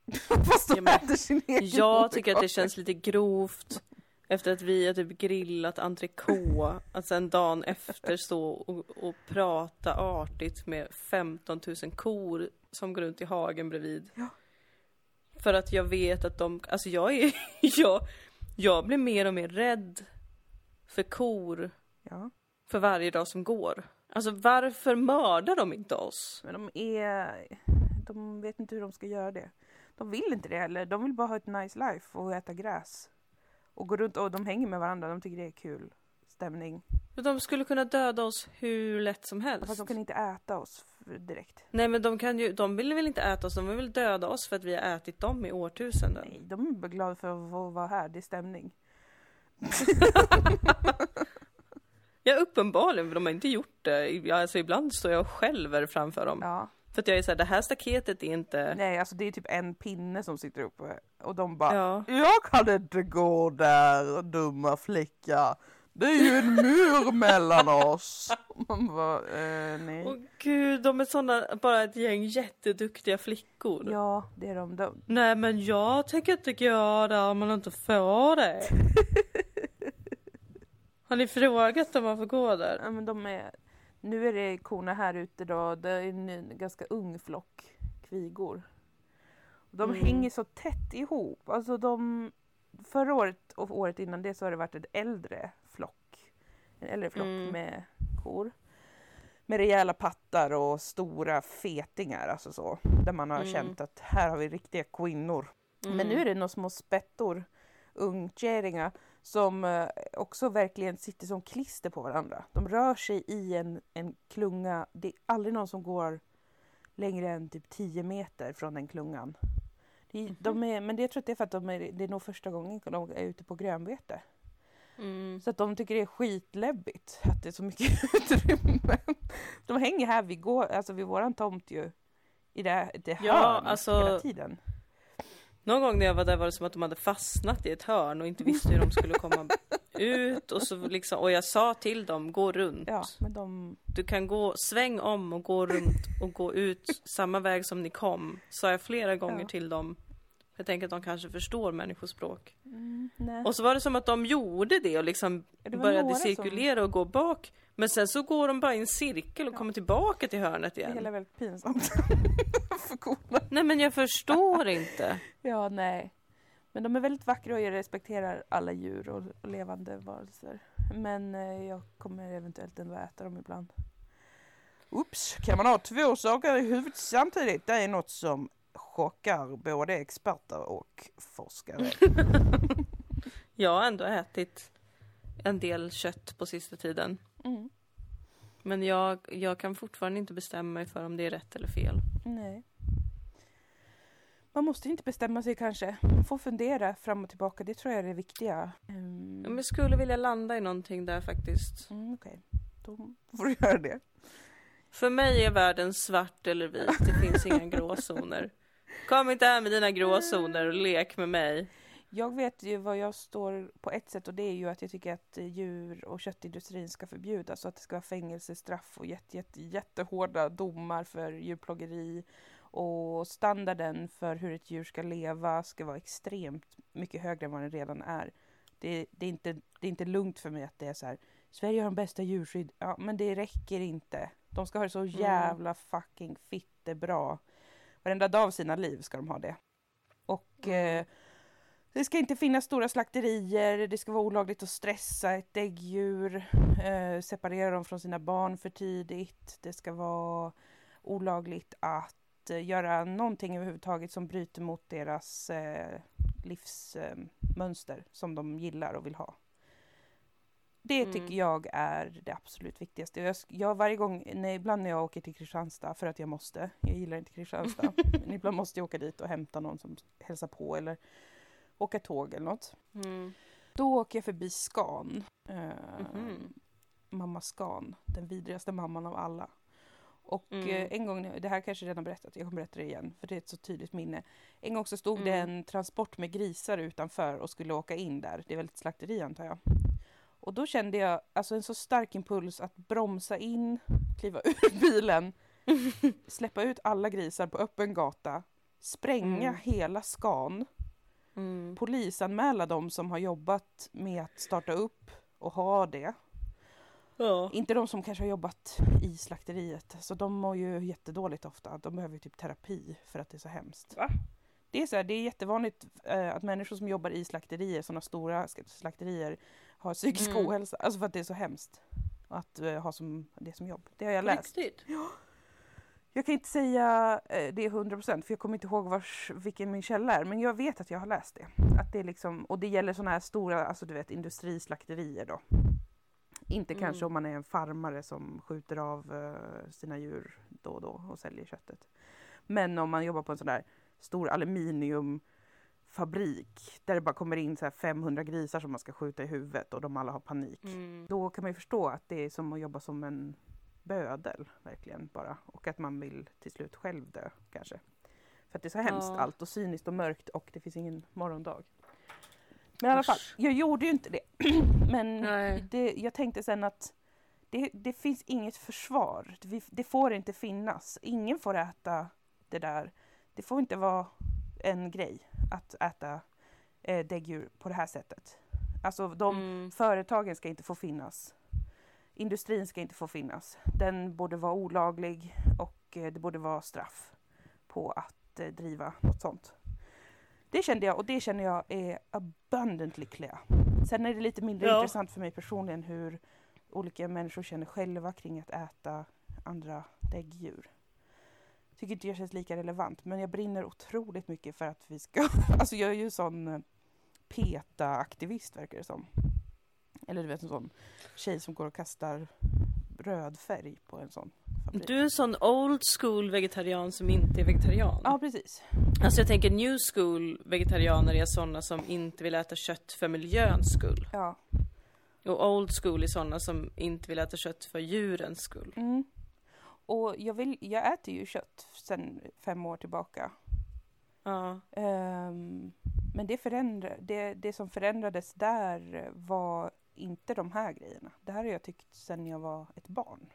Fast de Ja, men äter sin egen Jag tycker att det känns lite grovt efter att vi har typ grillat entrecote, att sen dagen efter stå och, och prata artigt med 15 000 kor som går runt i hagen bredvid. Ja. För att jag vet att de, alltså jag är, jag, jag blir mer och mer rädd för kor Ja, för varje dag som går. Alltså varför mördar de inte oss? men de är... De vet inte hur de ska göra det. De vill inte det heller. De vill bara ha ett nice life och äta gräs. Och gå runt och de hänger med varandra. De tycker det är kul stämning. De skulle kunna döda oss hur lätt som helst. Fast de kan inte äta oss direkt. Nej men de kan ju, de vill väl inte äta oss, de vill väl döda oss för att vi har ätit dem i årtusenden. Nej, de är bara glada för att få vara här. Det är stämning. Ja uppenbarligen, för de har inte gjort det. Alltså ibland står jag och skälver framför dem. Ja. För att jag är såhär, det här staketet är inte... Nej, alltså det är typ en pinne som sitter uppe. Och de bara Ja. Jag kan inte gå där, dumma flicka. Det är ju en mur mellan oss. Man bara, eh, nej. Åh gud, de är såna, bara ett gäng jätteduktiga flickor. Ja, det är de. de. Nej men jag tänker inte gå där om man inte får det. Har ni frågat om man får gå där? Ja, men de är, nu är det korna här ute då. Det är en, ganska ung flock kvigor. De Mm. hänger så tätt ihop. Alltså de, förra året och året innan det så har det varit en äldre flock. En äldre flock Mm. med kor. Med rejäla pattar och stora fetingar, alltså så. Där man har Mm. känt att här har vi riktiga kvinnor. Men nu är det några små spettor, ungkäringar, som eh, också verkligen sitter som klister på varandra. De rör sig i en, en klunga. Det är aldrig någon som går längre än typ 10 meter från den klungan. Det, Mhm. de är, men det, jag tror att det är för att de är, det är nog första gången de är ute på grönbete. Mm. Så att de tycker det är skitläbbigt att det är så mycket utrymme. De hänger här vid, gå, alltså vid våran tomt ju. I det, det Ja, hörn alltså- hela tiden. Någon gång när jag var där var det som att de hade fastnat i ett hörn och inte visste hur de skulle komma ut. Och, så liksom, och jag sa till dem, gå runt. Ja, men de... Du kan gå, sväng om och gå runt och gå ut samma väg som ni kom. Sa jag flera gånger Ja. till dem. Jag tänker att de kanske förstår människospråk. Mm, nej. Och så var det som att de gjorde det och liksom det började några som- cirkulera och gå bak. Men sen så går de bara i en cirkel och Ja. kommer tillbaka till hörnet Det hela igen. är väldigt pinsamt för korna. Nej men jag förstår inte. Ja, nej. Men de är väldigt vackra och jag respekterar alla djur och, och levande varelser. Men eh, jag kommer eventuellt ändå äta dem ibland. Oops, kan man ha två saker i huvudet samtidigt? Det är något som chockar både experter och forskare. Jag har ändå ätit en del kött på sista tiden. Mm. Men jag, jag kan fortfarande inte bestämma mig för om det är rätt eller fel. Nej. Man måste inte bestämma sig kanske. Man får fundera fram och tillbaka. Det tror jag är det viktiga. Mm. Men jag skulle vilja landa i någonting där faktiskt. Mm, Okej, då får du göra det. För mig är världen svart eller vit. Det finns inga gråzoner. Kom inte här med dina gråzoner och lek med mig. Jag vet ju vad jag står på ett sätt och det är ju att jag tycker att djur och köttindustrin ska förbjudas så att det ska vara fängelsestraff och jätte, jätte, jättehårda domar för djurplågeri och standarden för hur ett djur ska leva ska vara extremt mycket högre än vad den redan är. Det, det, är, inte, det är inte lugnt för mig att det är så här Sverige har de bästa djurskydd. Ja, men det räcker inte. De ska ha det så jävla fucking fitte bra. Varenda dag av sina liv ska de ha det. Och Mm. eh, det ska inte finnas stora slakterier, det ska vara olagligt att stressa ett däggdjur, eh, separera dem från sina barn för tidigt. Det ska vara olagligt att eh, göra någonting överhuvudtaget som bryter mot deras eh, livsmönster som de gillar och vill ha. Det Mm. tycker jag är det absolut viktigaste. Jag, jag varje gång, nej, ibland när jag åker till Kristianstad för att jag måste, jag gillar inte Kristianstad, men ibland måste jag åka dit och hämta någon som hälsar på eller åka tåg eller något. Mm. Då åker jag förbi Scan. Eh, Mhm. Mamma Scan, den vidrigaste mamman av alla. Och Mm. eh, en gång, det här kanske jag redan berättat, jag kommer berätta det igen för det är ett så tydligt minne. En gång så stod det Mm. en transport med grisar utanför och skulle åka in där. Det är väl ett slakteri antar jag. Och då kände jag alltså en så stark impuls att bromsa in, kliva ur bilen, släppa ut alla grisar på öppen gata, spränga Mm. hela Scan Mm. polisanmäla de som har jobbat med att starta upp och ha det. Ja. Inte de som kanske har jobbat i slakteriet. Så de mår ju jättedåligt ofta. De behöver ju typ terapi för att det är så hemskt. Va? Det är, så här, det är jättevanligt eh, att människor som jobbar i slakterier, sådana stora slakterier, har psykisk Mm. ohälsa. Alltså för att det är så hemskt. Att eh, ha som, det som jobb. Det har jag läst. riktigt? Jag kan inte säga eh, det 100% för jag kommer inte ihåg vars, vilken min källa är. Men jag vet att jag har läst det. Att det är liksom, och det gäller sådana här stora, alltså du vet industrislakterier då. Inte Mm. kanske om man är en farmare som skjuter av eh, sina djur då och då och säljer köttet. Men om man jobbar på en sån där stor aluminiumfabrik där det bara kommer in så här 500 grisar som man ska skjuta i huvudet och de alla har panik. Mm. Då kan man ju förstå att det är som att jobba som en bödel, verkligen bara. Och att man vill till slut själv dö, kanske. För att det är så hemskt Ja. allt och cyniskt och mörkt och det finns ingen morgondag. Men i alla fall, jag gjorde ju inte det. Men det, jag tänkte sen att det, det finns inget försvar. Det, det får inte finnas. Ingen får äta det där. Det får inte vara en grej att äta eh, däggdjur på det här sättet. Alltså de, Mm. Företagen ska inte få finnas. Industrin ska inte få finnas. Den borde vara olaglig och eh, det borde vara straff på att eh, driva något sånt. Det kände jag och det känner jag är abundantly clear. Sen är det lite mindre Ja. intressant för mig personligen hur olika människor känner själva kring att äta andra däggdjur. Tycker inte jag känns lika relevant men jag brinner otroligt mycket för att vi ska, alltså jag är ju sån eh, PETA-aktivist verkar det som. Eller du vet en sån tjej som går och kastar röd färg på en sån fabrik. Du är en sån old school vegetarian som inte är vegetarian. Ja precis. Alltså jag tänker new school vegetarianer är sådana som inte vill äta kött för miljöns skull. Ja. Och old school är sådana som inte vill äta kött för djurens skull. Mm. Och jag, vill, jag äter ju kött sedan fem år tillbaka. Ja. Ehm, men det, förändra, det, det som förändrades där var inte de här grejerna. Det här har jag tyckt sedan jag var ett barn.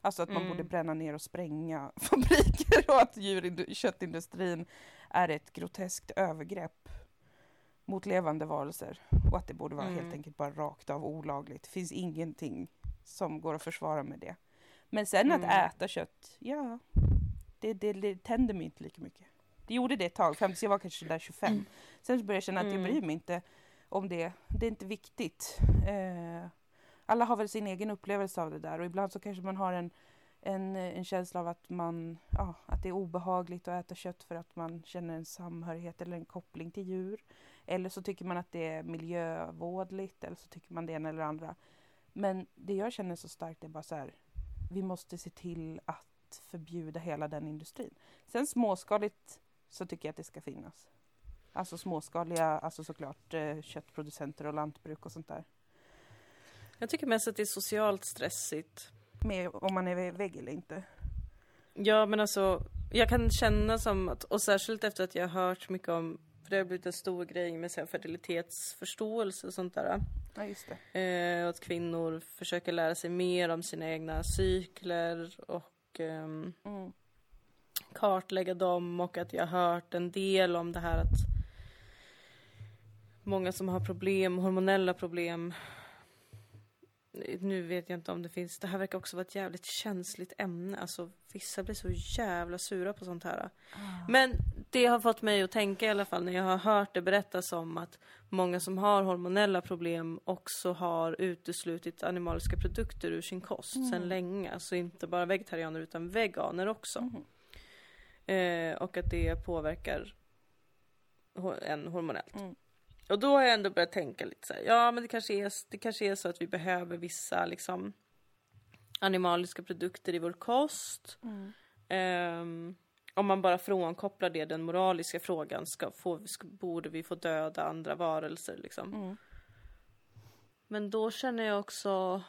Alltså att man Mm. borde bränna ner och spränga fabriker och att djur, köttindustrin är ett groteskt övergrepp mot levande varelser. Och att det borde vara Mm. helt enkelt bara rakt av olagligt. Det finns ingenting som går att försvara med det. Men sen att Mm. äta kött, ja, det, det, det tänder mig inte lika mycket. Det gjorde det ett tag, fram tills jag var kanske där 25. Mm. Sen började jag känna att jag Mm. bryr mig inte om det. Det är inte viktigt. Eh, alla har väl sin egen upplevelse av det där och ibland så kanske man har en, en, en känsla av att man, ja, att det är obehagligt att äta kött för att man känner en samhörighet eller en koppling till djur. Eller så tycker man att det är miljövådligt eller så tycker man det ena eller andra. Men det jag känner så starkt är bara så här, vi måste se till att förbjuda hela den industrin. Sen småskaligt så tycker jag att det ska finnas. Alltså småskaliga, alltså såklart eh, köttproducenter och lantbruk och sånt där. Jag tycker mest att det är socialt stressigt. Med om man är vägg eller inte. Ja men alltså, jag kan känna som att, och särskilt efter att jag har hört mycket om, det har blivit en stor grej med så här, fertilitetsförståelse och sånt där. Ja just det. Eh, att kvinnor försöker lära sig mer om sina egna cykler och ehm, Mm. kartlägga dem och att jag har hört en del om det här att många som har problem, hormonella problem nu vet jag inte om det finns, det här verkar också vara ett jävligt känsligt ämne. Alltså vissa blir så jävla sura på sånt här. Men det har fått mig att tänka i alla fall när jag har hört det berättas om att många som har hormonella problem också har uteslutit animaliska produkter ur sin kost sedan länge. Alltså inte bara vegetarianer utan veganer också. Mhm. Eh, och att det påverkar en hormonellt. Mm. Och då har jag ändå börjat tänka lite så här, ja men det kanske är, det kanske är så att vi behöver vissa liksom animaliska produkter i vår kost. Mm. Ehm, om man bara frånkopplar det, den moraliska frågan, ska få, ska, borde vi få döda andra varelser liksom? Mm. Men då känner jag också,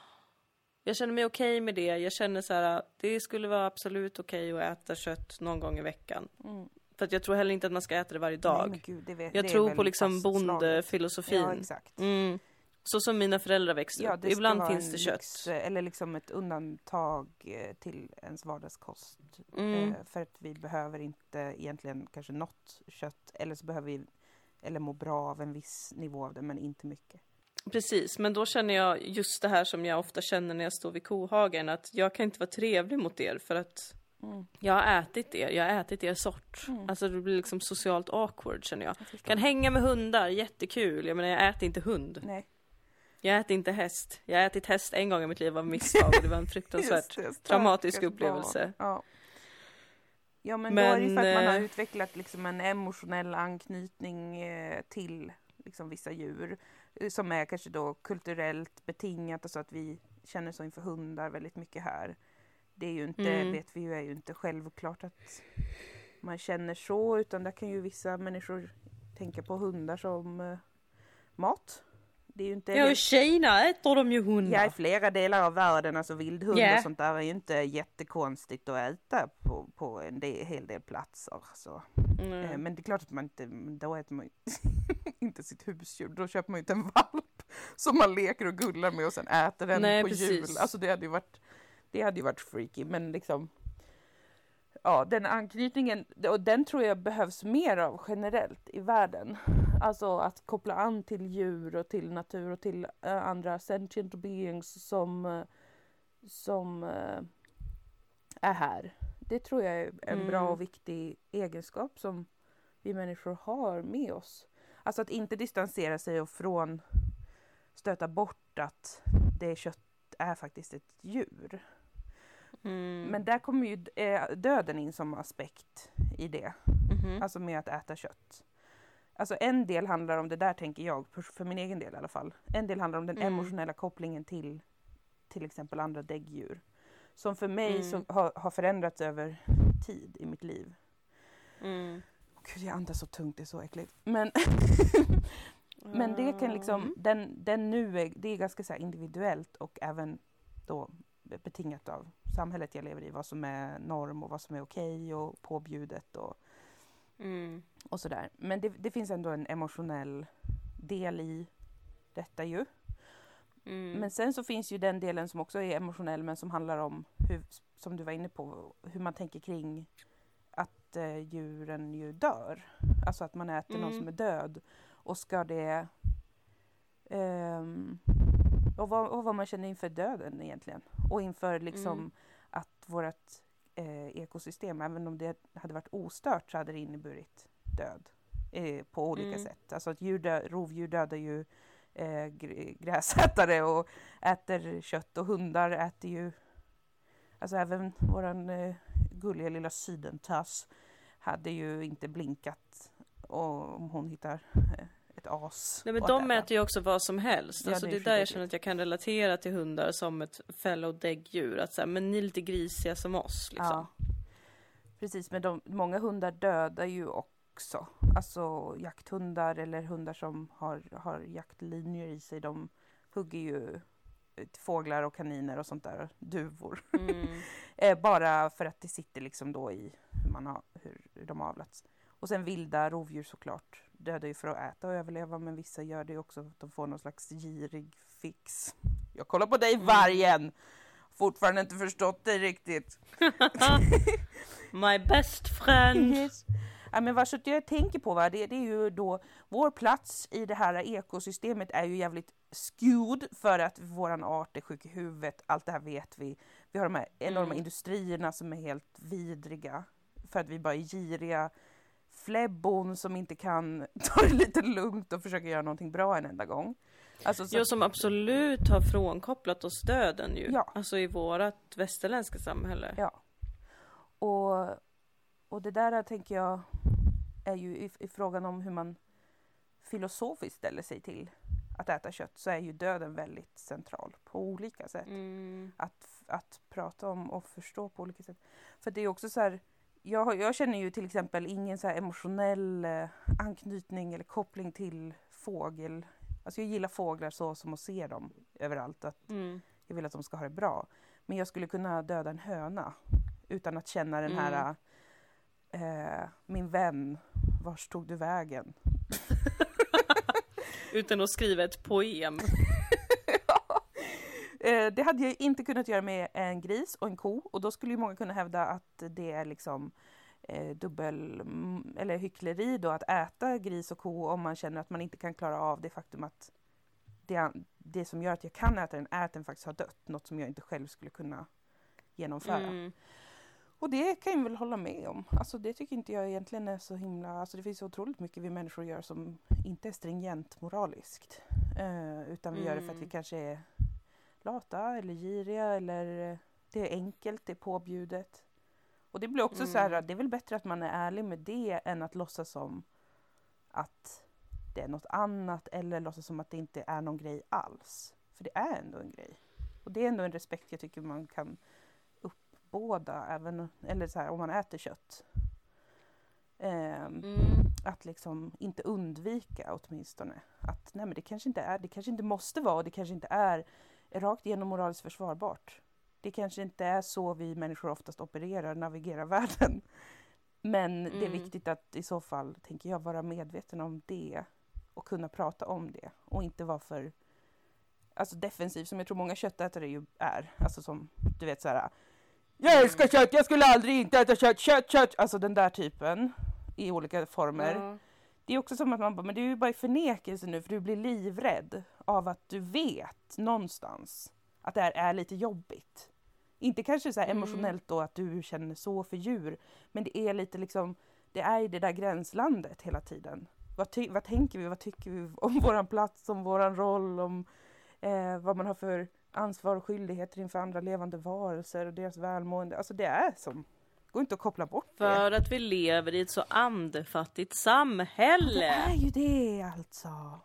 jag känner mig okej med det. Jag känner så här, det skulle vara absolut okej att äta kött någon gång i veckan. Mm. För att jag tror heller inte att man ska äta det varje Nej, dag. men gud, det vet, jag det tror på liksom bondefilosofin. Ja exakt. Mm. Så som mina föräldrar växte Ja, Ibland finns det kött. lyx, eh, eller liksom ett undantag eh, till ens vardagskost. Mm. Eh, För att vi behöver inte egentligen kanske något kött eller så behöver vi eller må bra av en viss nivå av det men inte mycket. Precis, men då känner jag just det här som jag ofta känner när jag står vid kohagen, att jag kan inte vara trevlig mot er för att Mm. jag har ätit er, jag har ätit er sort. Mm. Alltså det blir liksom socialt awkward känner jag. Jag. Kan hänga med hundar, jättekul. Jag menar jag äter inte hund. Nej, Jag äter inte häst. Jag har ätit häst en gång i mitt liv av misstag och det var en fruktansvärt Just traumatisk upplevelse. Ja. ja men, då är det ju för Men, att man har eh, utvecklat liksom en emotionell anknytning eh, till liksom vissa djur eh, som är kanske då kulturellt betingat och så att vi känner så inför hundar väldigt mycket här. Det är ju inte, Mm. vet vi ju, är ju inte självklart att man känner så utan där kan ju vissa människor tänka på hundar som eh, mat. Det är ju inte Ja, i Kina äter de ju Ja, i hundar. flera delar av världen, alltså vildhund Ja. och sånt där är ju inte jättekonstigt att äta på, på en del, hel del platser. Så. Eh, Mm. Men det är klart att man inte, då äter man ju inte sitt husdjur, då köper man ju inte en valp som man leker och gullar med och sen äter den Nej, på precis. jul. Alltså det hade ju varit, det hade ju varit freaky, men liksom Ja, den anknytningen, och den tror jag behövs mer av generellt i världen. Alltså att koppla an till djur och till natur och till eh, andra sentient beings som, eh, som eh, är här. Det tror jag är en bra Mm. och viktig egenskap som vi människor har med oss. Alltså att inte distansera sig och från stöta bort att det kött är faktiskt ett djur. Mm. Men där kommer ju eh, döden in som aspekt i det, Mhm. alltså med att äta kött. Alltså en del handlar om det där tänker jag, för- min egen del i alla fall. En del handlar om den Mm. emotionella kopplingen till till exempel andra däggdjur. Som för mig Mm. så har, har förändrats över tid i mitt liv. Mm. Gud, jag andas så tungt, det är så äckligt. Men, men det kan liksom, Mm. den, den nu är, det är ganska så individuellt och även då betingat av samhället jag lever i, vad som är norm och vad som är okej och påbjudet och, Mm. och sådär. Men det, det finns ändå en emotionell del i detta ju. Mm. Men sen så finns ju den delen som också är emotionell men som handlar om, hur, som du var inne på, hur man tänker kring att eh, djuren ju dör. Alltså att man äter någon Mm. som är död. Och ska det... ehm, och, vad, och vad man känner inför döden egentligen. Och inför liksom Mm. att vårt eh, ekosystem, även om det hade varit ostört så hade det inneburit död. Eh, på olika Mm. sätt. Alltså att djur rovdjur dödar ju eh, gr- gräsätare och äter kött och hundar äter ju Alltså även våran eh, gulliga lilla sydentass hade ju inte blinkat om hon hittar eh, ett as. Nej men de äter ju också vad som helst. Ja, alltså det det är är där jag känner att jag kan relatera till hundar som ett fellow däggdjur. Att så här, men ni är lite grisiga som oss liksom. Ja. Precis, men de, många hundar dödar ju också. Alltså jakthundar eller hundar som har, har jaktlinjer i sig. De hugger ju ut fåglar och kaniner och sånt där, duvor. Mm. Eh, bara för att det sitter liksom då i hur, man har, hur de har avlats. Och sen vilda rovdjur såklart dödar ju för att äta och överleva men vissa gör det också för att de får någon slags girig fix. Jag kollar på dig vargen! Fortfarande inte förstått dig riktigt. My best friend. Yes. Ja, men vad jag tänker på va, det, det är ju då vår plats i det här ekosystemet är ju jävligt skewed för att våran art är sjuk i huvudet, allt det här vet vi. Vi har de här enorma Mm. industrierna som är helt vidriga för att vi bara är giriga flebbon som inte kan ta det lite lugnt och försöka göra någonting bra en enda gång. Alltså, så, Ja, som absolut har frånkopplat oss döden ju. Ja. Alltså i vårat västerländska samhälle. Ja. Och, och det där tänker jag är ju i, i frågan om hur man filosofiskt ställer sig till att äta kött så är ju döden väldigt central på olika sätt. Mm. Att, att prata om och förstå på olika sätt. För det är också så här, jag, jag känner ju till exempel ingen så emotionell eh, anknytning eller koppling till fågel. Alltså jag gillar fåglar så som att se dem överallt. Att Mm. jag vill att de ska ha det bra. Men jag skulle kunna döda en höna utan att känna den Mm. här eh, min vän, vars tog du vägen? Utan att skriva ett poem. Eh, det hade jag inte kunnat göra med en gris och en ko och då skulle ju många kunna hävda att det är liksom eh, dubbel mm, eller hyckleri då att äta gris och ko om man känner att man inte kan klara av det faktum att det, det som gör att jag kan äta den är att den faktiskt har dött, något som jag inte själv skulle kunna genomföra. Mm. Och det kan jag väl hålla med om. Alltså det tycker inte jag egentligen är så himla... Alltså det finns så otroligt mycket vi människor gör som inte är stringent moraliskt. Eh, utan vi gör det för att vi Mm. kanske är lata eller giriga eller eh, det är enkelt, det är påbjudet. Och det blir också så här, Mm. det är väl bättre att man är ärlig med det än att låtsas som att det är något annat eller låtsas som att det inte är någon grej alls. För det är ändå en grej. Och det är ändå en respekt jag tycker man kan uppbåda, även, eller så här, om man äter kött. Ehm, Mm. Att liksom inte undvika åtminstone. Att nej men det kanske inte är, det kanske inte måste vara och det kanske inte är rakt igenom moraliskt försvarbart. Det kanske inte är så vi människor oftast opererar, navigerar världen. Men det är Mm. viktigt att i så fall, tänker jag, vara medveten om det och kunna prata om det och inte vara för alltså defensiv som jag tror många köttätare ju är. Alltså som du vet så här. Jag älskar kött, jag skulle aldrig inte äta kött, kött, kött! Alltså den där typen i olika former. Ja. Det är också som att man bara, men du är ju bara i förnekelse nu för du blir livrädd av att du vet någonstans att det här är lite jobbigt. Inte kanske så här Mm. emotionellt då att du känner så för djur, men det är lite liksom det är i det där gränslandet hela tiden. Vad, vad tänker vi, vad tycker vi om våran plats, om våran roll, om eh, vad man har för ansvar och skyldigheter inför andra levande varelser och deras välmående. Alltså det är som, går inte att koppla bort det. För att vi lever i ett så andefattigt Det samhälle. är ju det alltså.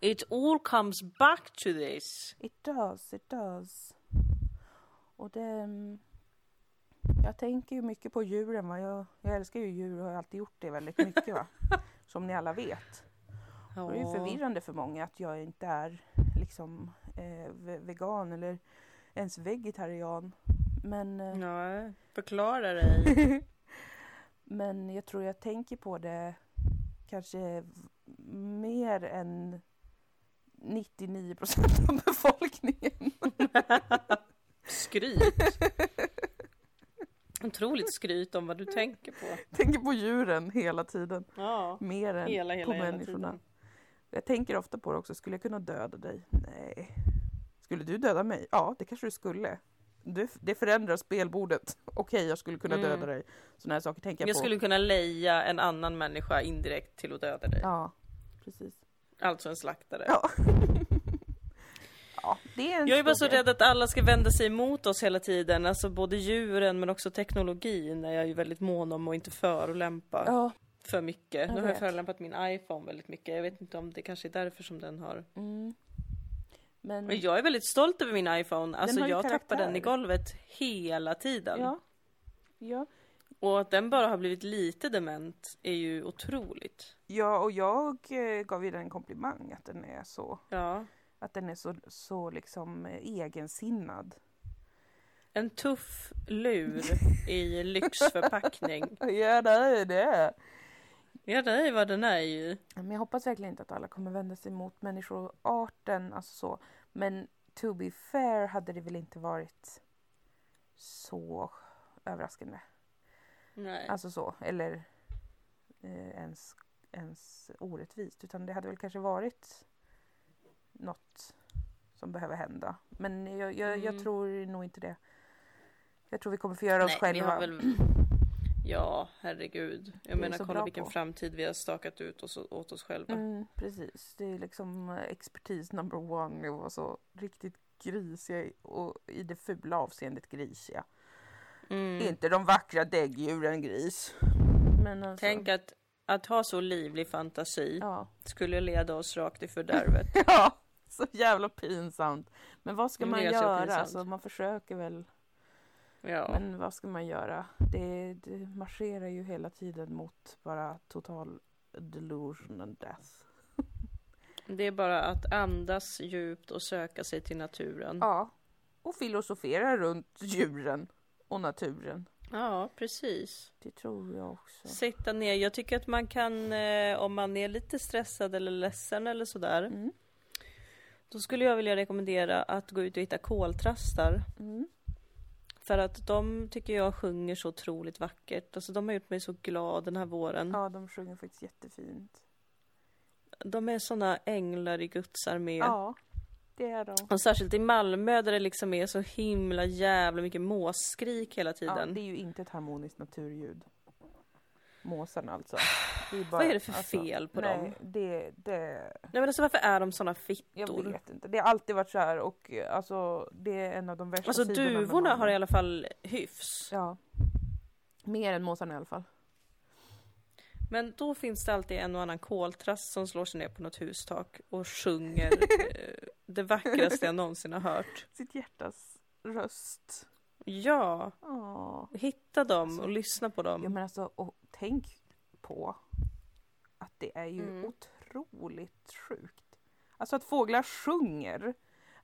It all comes back to this. It does, it does. Och det... mm, Jag tänker ju mycket på djuren va. Jag, jag älskar ju djur och har alltid gjort det väldigt mycket va. Som ni alla vet. Och det är ju förvirrande för många att jag inte är liksom eh, ve- vegan eller ens vegetarian. Men, eh, Nej, förklara dig. men jag tror jag tänker på det kanske mer än 99 procent av befolkningen. Skryt. Otroligt skryt om vad du tänker på. tänker på djuren hela tiden. Ja, Mer än hela, hela, på hela människorna. tiden. Jag tänker ofta på det också. Skulle jag kunna döda dig? Nej. Skulle du döda mig? Ja, det kanske du skulle. Du, det förändrar spelbordet. Okej, jag skulle kunna Mm. döda dig. Sådana här saker tänker jag, Jag på. skulle kunna leja en annan människa indirekt till att döda dig. Ja, precis. Alltså en slaktare. Ja. ja, det är en Jag är bara så rädd att alla ska vända sig emot oss hela tiden. Alltså både djuren men också teknologin är jag ju väldigt mån om och inte förolämpa Ja, för mycket. Jag Nu har jag förolämpat min iPhone väldigt mycket. Jag vet inte om det kanske är därför som den har... mm. Men, Men jag är väldigt stolt över min iPhone. Alltså jag tappar den i karaktär. golvet hela tiden. ja. Ja. Och att den bara har blivit lite dement är ju otroligt. ja, och jag eh, gav ju den en komplimang att den är så, Ja. att den är så, så liksom eh, egensinnad. En tuff lur i lyxförpackning. Ja, det är det. Ja, det är vad den är ju. Men jag hoppas verkligen inte att alla kommer vända sig mot människoarten, alltså så. Men to be fair hade det väl inte varit så överraskande. Nej. Alltså så, eller eh, ens, ens orättvist. Utan det hade väl kanske varit något som behöver hända. Men jag, jag, jag Mm. tror nog inte det. Jag tror vi kommer få göra oss Nej, vi själva. har väl... Ja, herregud. Jag menar, kolla vilken på. framtid vi har stakat ut oss, åt oss själva. Mm, precis, det är liksom eh, expertis number one och så riktigt grisiga och i det fula avseendet grisiga. Mm. Inte de vackra däggdjuren gris. Men alltså, Tänk att, att ha så livlig fantasi ja. skulle leda oss rakt i fördärvet. ja, så jävla pinsamt. Men vad ska man så göra? Alltså, man försöker väl. Ja. Men vad ska man göra? Det, det marscherar ju hela tiden mot bara total delusion and death. Det är bara att andas djupt och söka sig till naturen. Ja, och filosofera runt djuren och naturen. Ja, precis. Det tror jag också. Sitta ner. Jag tycker att man kan, eh, om man är lite stressad eller ledsen eller sådär. Mm. Då skulle jag vilja rekommendera att gå ut och hitta koltrastar. Mm. För att de tycker jag sjunger så otroligt vackert. Alltså de har gjort mig så glad den här våren. Ja, de sjunger faktiskt jättefint. De är såna änglar i Guds armé. Ja, det är de. Och särskilt i Malmö där det liksom är så himla jävla mycket måsskrik hela Ja, tiden. det är ju inte ett harmoniskt naturljud. Måsarna alltså. Det är Vad är det för fel på nej, dem? Det, det, Nej men alltså varför är de såna jag fittor? vet inte. Det har alltid varit så här och eh, alltså det är en av de värsta Alltså sidorna med duvorna har i alla fall hyfs. Ja. Mer än måsarna i alla fall. Men då finns det alltid en och annan koltrast som slår sig ner på något hustak och sjunger eh, det vackraste jag någonsin har hört. Sitt hjärtas röst. Ja, Ja. hitta dem Alltså, och lyssna på Ja dem. men alltså, och tänk på det är ju Mm. otroligt sjukt. Alltså att fåglar sjunger.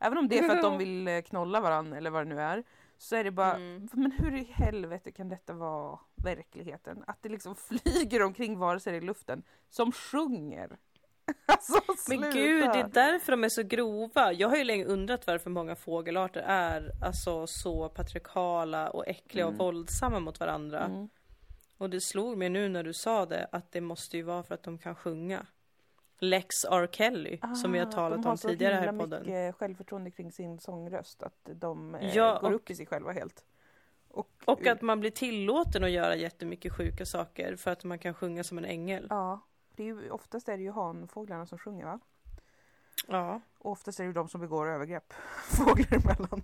Även om det är för att de vill eh, knolla varandra eller vad det nu är. Så är det bara, Mm. men hur i helvete kan detta vara verkligheten? Att det liksom flyger omkring varelser i luften som sjunger. Alltså Men gud, det är därför de är så grova. Jag har ju länge undrat varför många fågelarter är alltså så patriarkala och äckliga Mm. och våldsamma mot varandra. Mm. Och det slog mig nu när du sa det att det måste ju vara för att de kan sjunga. Lex R. Kelly, som vi har Ah, talat de har om så tidigare här i podden. mycket självförtroende kring sin sångröst att de eh, Ja, går och- upp i sig själva helt. Och, Och att man blir tillåten att göra jättemycket sjuka saker för att man kan sjunga som en ängel. Ja, det är ju, oftast är det ju hanfåglarna som sjunger va? Ja. Och oftast är det ju de som begår övergrepp fåglar emellan.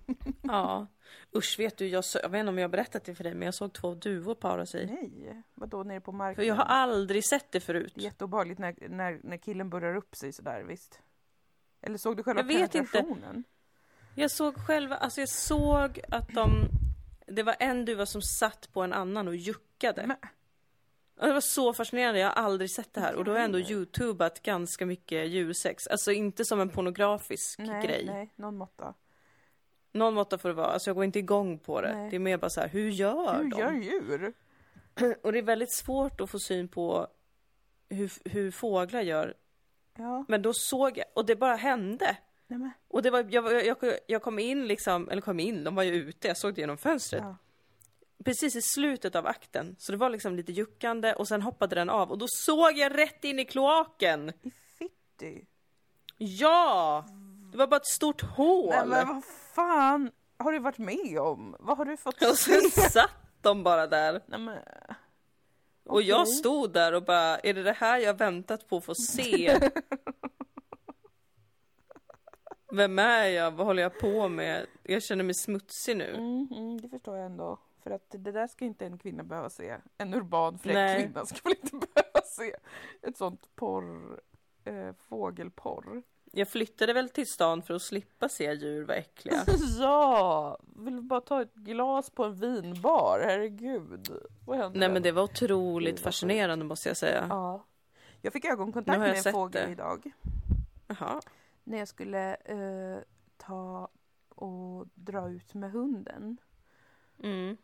Ja. Usch, vet du, jag, jag vet inte om jag har berättat det för dig, men jag såg två duvor para sig. Nej, vadå nere på marken? För jag har aldrig sett det förut. Jätteobehagligt när, när, när killen burrar upp sig sådär, visst? Eller såg du själva Jag vet inte. Jag såg själva, alltså jag såg att de, det var en duva som satt på en annan och juckade. Men- Och Det var så fascinerande, jag har aldrig sett det här och då har jag ändå youtubat ganska mycket djursex. Alltså inte som en pornografisk Nej, grej. nej, någon måtta. Någon måtta får det vara, alltså jag går inte igång på det. Nej. Det är mer bara så här, hur gör Hur de? gör djur? Och det är väldigt svårt att få syn på hur, hur fåglar gör. Ja, Men då såg jag, och det bara hände. nej. Och det var, jag, jag, jag kom in liksom, eller kom in, de var ju ute, jag såg det genom fönstret. Ja. Precis i slutet av akten. Så det var liksom lite juckande och sen hoppade den av och då såg jag rätt in i kloaken. I fitti. Ja! Det var bara ett stort hål. Nej men vad fan har du varit med om? Vad har du fått Och se? sen satt de bara där. Nej men. Och jag stod där och bara, är det det här jag väntat på att få se? Vem är jag? Vad håller jag på med? Jag känner mig smutsig nu. Mm, mm, det förstår jag ändå. För att det där ska inte en kvinna behöva se. En urban fräck Nej. kvinna ska väl inte behöva se ett sånt porr, eh, fågelporr. Jag flyttade väl till stan för att slippa se djur vara äckliga. ja, vill bara ta ett glas på en vinbar, herregud. Vad händer? Nej men det var otroligt fascinerande måste jag säga. Ja. Jag fick ögonkontakt jag med en fågel det. idag. Jaha. När jag skulle eh, ta och dra ut med hunden. Mm.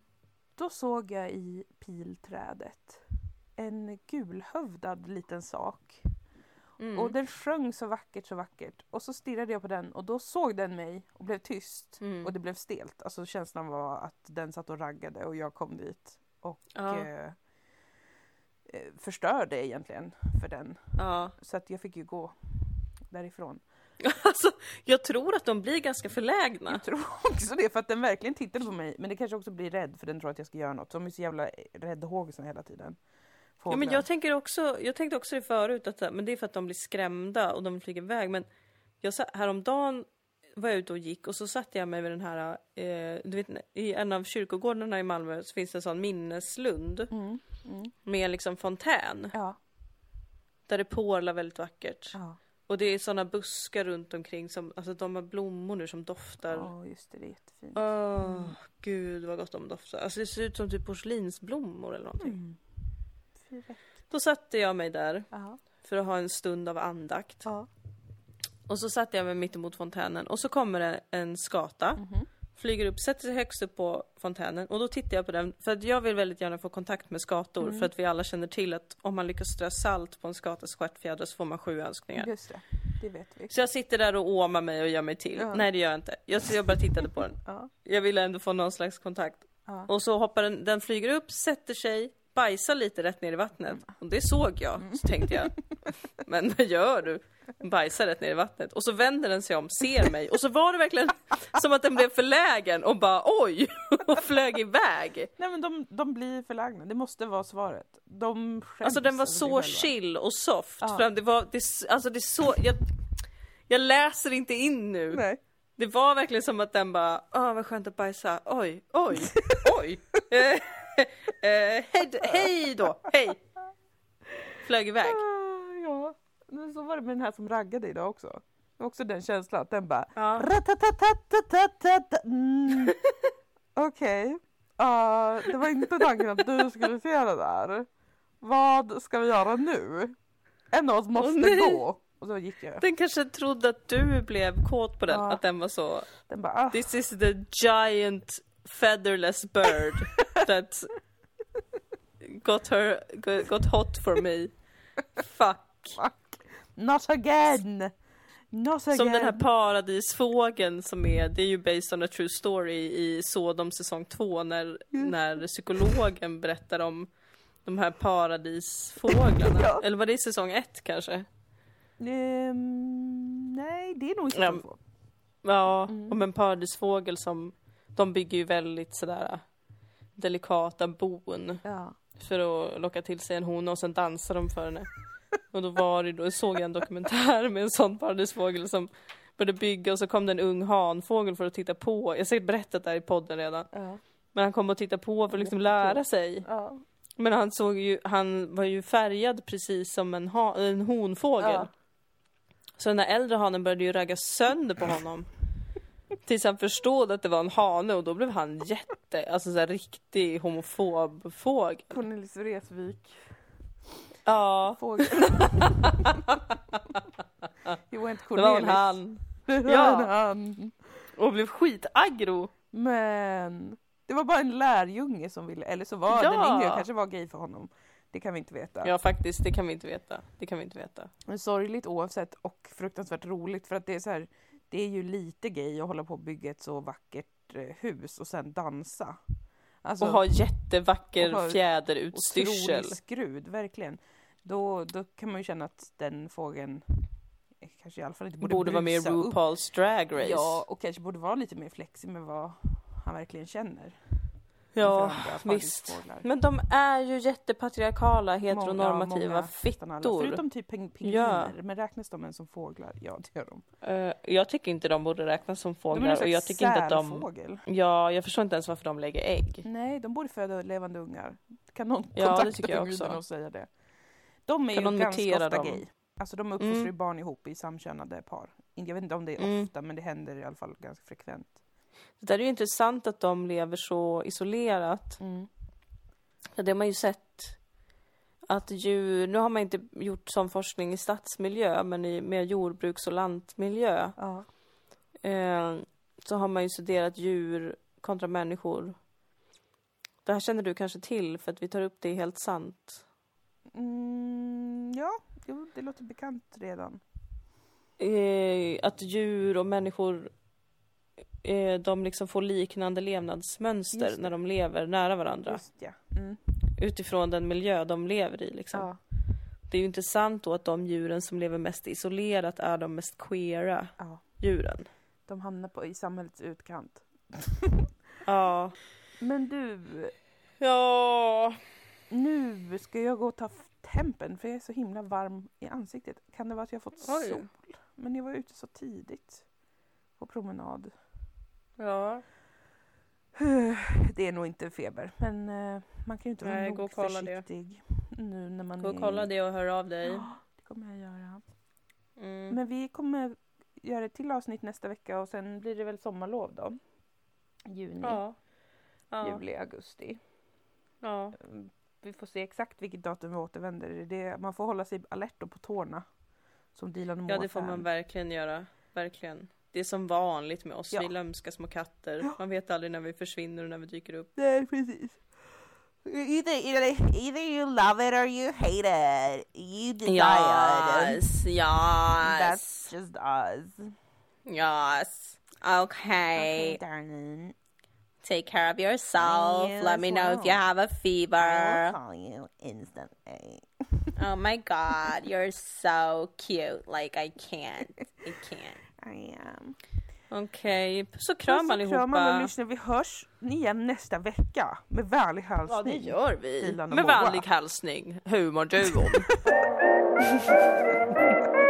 Då såg jag i pilträdet en gulhövdad liten sak. Mm. Och den sjöng så vackert, så vackert. Och så stirrade jag på den och då såg den mig och blev tyst. Mm. Och det blev stelt. Alltså känslan var att den satt och raggade och jag kom dit. Och Ja. eh, eh, förstörde egentligen för den. Ja. Så att jag fick ju gå därifrån. Alltså, jag tror att de blir ganska förlägna. Jag tror också det, för att den verkligen tittade på mig. Men det kanske också blir rädd, för den tror att jag ska göra något. Så de är så jävla räddhågsna hela tiden. Ja, men Fåglar. jag tänker också, jag tänkte också det förut, att men det är för att de blir skrämda och de flyger iväg. Men jag sa, häromdagen var jag ute och gick och så satte jag mig vid den här, eh, du vet i en av kyrkogårdarna i Malmö så finns det en sån minneslund Mm, mm. med liksom fontän. Ja, Där det porlar väldigt vackert. ja. Och det är såna buskar runt omkring som, alltså de har blommor nu som doftar. Ja, just det. Det är jättefint. Åh, gud vad gott de doftar. Alltså det ser ut som typ porslinsblommor eller någonting. Mm. Rätt. Då satte jag mig där Ja. för att ha en stund av andakt. Ja. Och så satte jag mig mitt emot fontänen och så kommer det en skata. Mhm. Flyger upp, sätter sig högst upp på fontänen och då tittar jag på den för att jag vill väldigt gärna få kontakt med skator Mm. för att vi alla känner till att om man lyckas strö salt på en skatas stjärtfjädrar så får man sju önskningar. Just det, det vet vi. Så jag sitter där och åmar mig och gör mig till. Ja. Nej det gör jag inte. Jag, jag bara tittade på den. Ja. Jag ville ändå få någon slags kontakt. Ja. Och så hoppar den, den flyger upp, sätter sig, bajsar lite rätt ner i vattnet. Och det såg jag, så tänkte jag. Men vad gör du? Bajsar rätt ner i vattnet. Och så vänder den sig om, ser mig. Och så var det verkligen som att den blev förlägen och bara oj! Och flög iväg. Nej men de, de blir förlagna, det måste vara svaret. De Alltså den var så chill och soft. Ja. För det var, det, alltså det är så, jag, jag läser inte in nu. Nej. Det var verkligen som att den bara, åh vad skönt att bajsa, oj, oj, oj. Eh, hej, då, hej. Flög iväg. Ah, ja, men så var det med den här som raggade idag också. Också den känslan att den bara Ja. Mm. Okej, Ah, det var inte tanken att du skulle se det där. Vad ska vi göra nu? En av oss måste nej. gå. Och så gick jag. Den kanske trodde att du blev kåt på den, Ja. att den var så, Den bara, ah, this is the giant featherless bird that got her, got hot for me. Fuck. fuck. Not again! Not again! Som den här paradisfågeln som är, det är ju based on a true story i Sodom säsong 2 när, när psykologen berättar om de här paradisfåglarna. Ja. Eller var det i säsong 1 kanske? Ehm, nej, det är nog inte Ja, så. Ja, Mm. om en paradisfågel som, de bygger ju väldigt sådär delikata bon Ja. för att locka till sig en hona och sen dansar de för henne. Och då var det då, såg jag en dokumentär med en sån paradisfågel som började bygga och så kom det en ung hanfågel för att titta på. Jag har säkert berättat det här i podden redan. Ja. Men han kom och tittade på för att liksom lära sig. Ja. Men han såg ju, han var ju färgad precis som en, ha, en honfågel. Så den där äldre hanen började ju ragga sönder på honom. Tills han förstod att det var en hane och då blev han jätte, alltså så här riktig homofob fågel. Cornelis Vreeswijk. Ja, Fågel. det var inte det var en Cornelis. han. Det var Ja. en han. Och blev skitaggro. Men det var bara en lärjunge som ville, eller så var Ja. den yngre kanske var gay för honom. Det kan vi inte veta. Ja faktiskt, det kan vi inte veta. Det kan vi inte veta. Men sorgligt oavsett och fruktansvärt roligt för att det är så här, det är ju lite gay att hålla på och bygga ett så vackert eh, hus och sen dansa. Alltså, och ha jättevacker och ha fjäderutstyrsel. otrolig skrud, verkligen. Då, då kan man ju känna att den fågeln eh, kanske i alla fall inte borde, Borde vara med i brusa upp. RuPaul's Drag Race. Ja, och kanske borde vara lite mer flexig med vad han verkligen känner. Ja visst. Men de är ju jättepatriarkala, heteronormativa Många, alla. fittor. Förutom typ ping- pingviner, men räknas de ens som fåglar? Ja, det gör de. Eh, jag tycker inte de borde räknas som De är fåglar och jag tycker inte att de... Ja, jag förstår inte ens varför de lägger ägg. Nej, de borde föda levande ungar. Kan någon Ja, kontakta pingvinerna och säga det? De är Kan ju ganska ofta dem? gay. Alltså de uppfostrar Mm. barn ihop i samkönade par. Jag vet inte om det är Mm. ofta, men det händer i alla fall ganska frekvent. Det där är ju intressant att de lever så isolerat. För det har man ju sett att djur, nu har man inte gjort sån forskning i stadsmiljö, men i mer jordbruks och lantmiljö Ja. eh, så har man ju studerat djur kontra människor. Det här känner du kanske till för att vi tar upp det Helt sant. Mm, ja, jo, det låter bekant redan. Eh, att djur och människor eh, de liksom får liknande levnadsmönster när de lever nära varandra. Just ja. Mm. Utifrån den miljö de lever i liksom. ja. Det är ju intressant då att de djuren som lever mest isolerat är de mest queera Ja. djuren. De hamnar på, i samhällets utkant. Ja. Men du, Ja. nu ska jag gå och ta tempen för jag är så himla varm i ansiktet. Kan det vara att jag fått Oj. sol? Men jag var ute så tidigt på promenad. Ja. Det är nog inte feber, men eh, man kan ju inte vara Nej, nog kolla det. försiktig nu när man Gå och är... kolla det och hör av dig. Ja, det kommer jag göra. Mm. Men vi kommer göra ett till avsnitt nästa vecka och sen blir det väl sommarlov då. Juni, Ja. Ja. juli, augusti. ja. Mm, Vi får se exakt vilket datum vi återvänder. Det, man får hålla sig alert och på tårna. Som Dilan och Ja, det får man verkligen göra. Verkligen. Det är som vanligt med oss. Ja. Vi är lömska små katter. Ja. Man vet aldrig när vi försvinner och när vi dyker upp. Nej, precis. Either, either, either you love it or you hate it. You decide. Yes, That's just us. yes. Okay, Okay. darling. Take care of yourself. You Let me as know if you well. have a fever. call you instantly. Oh my god, you're so cute. Like I can't. I can't. I am. Okej, puss och kram Puss och kram alla allihopa. lyssnare. Vi hörs igen nästa vecka med vänlig hälsning. Ja, det gör vi. Med vänlig hälsning, humorduon.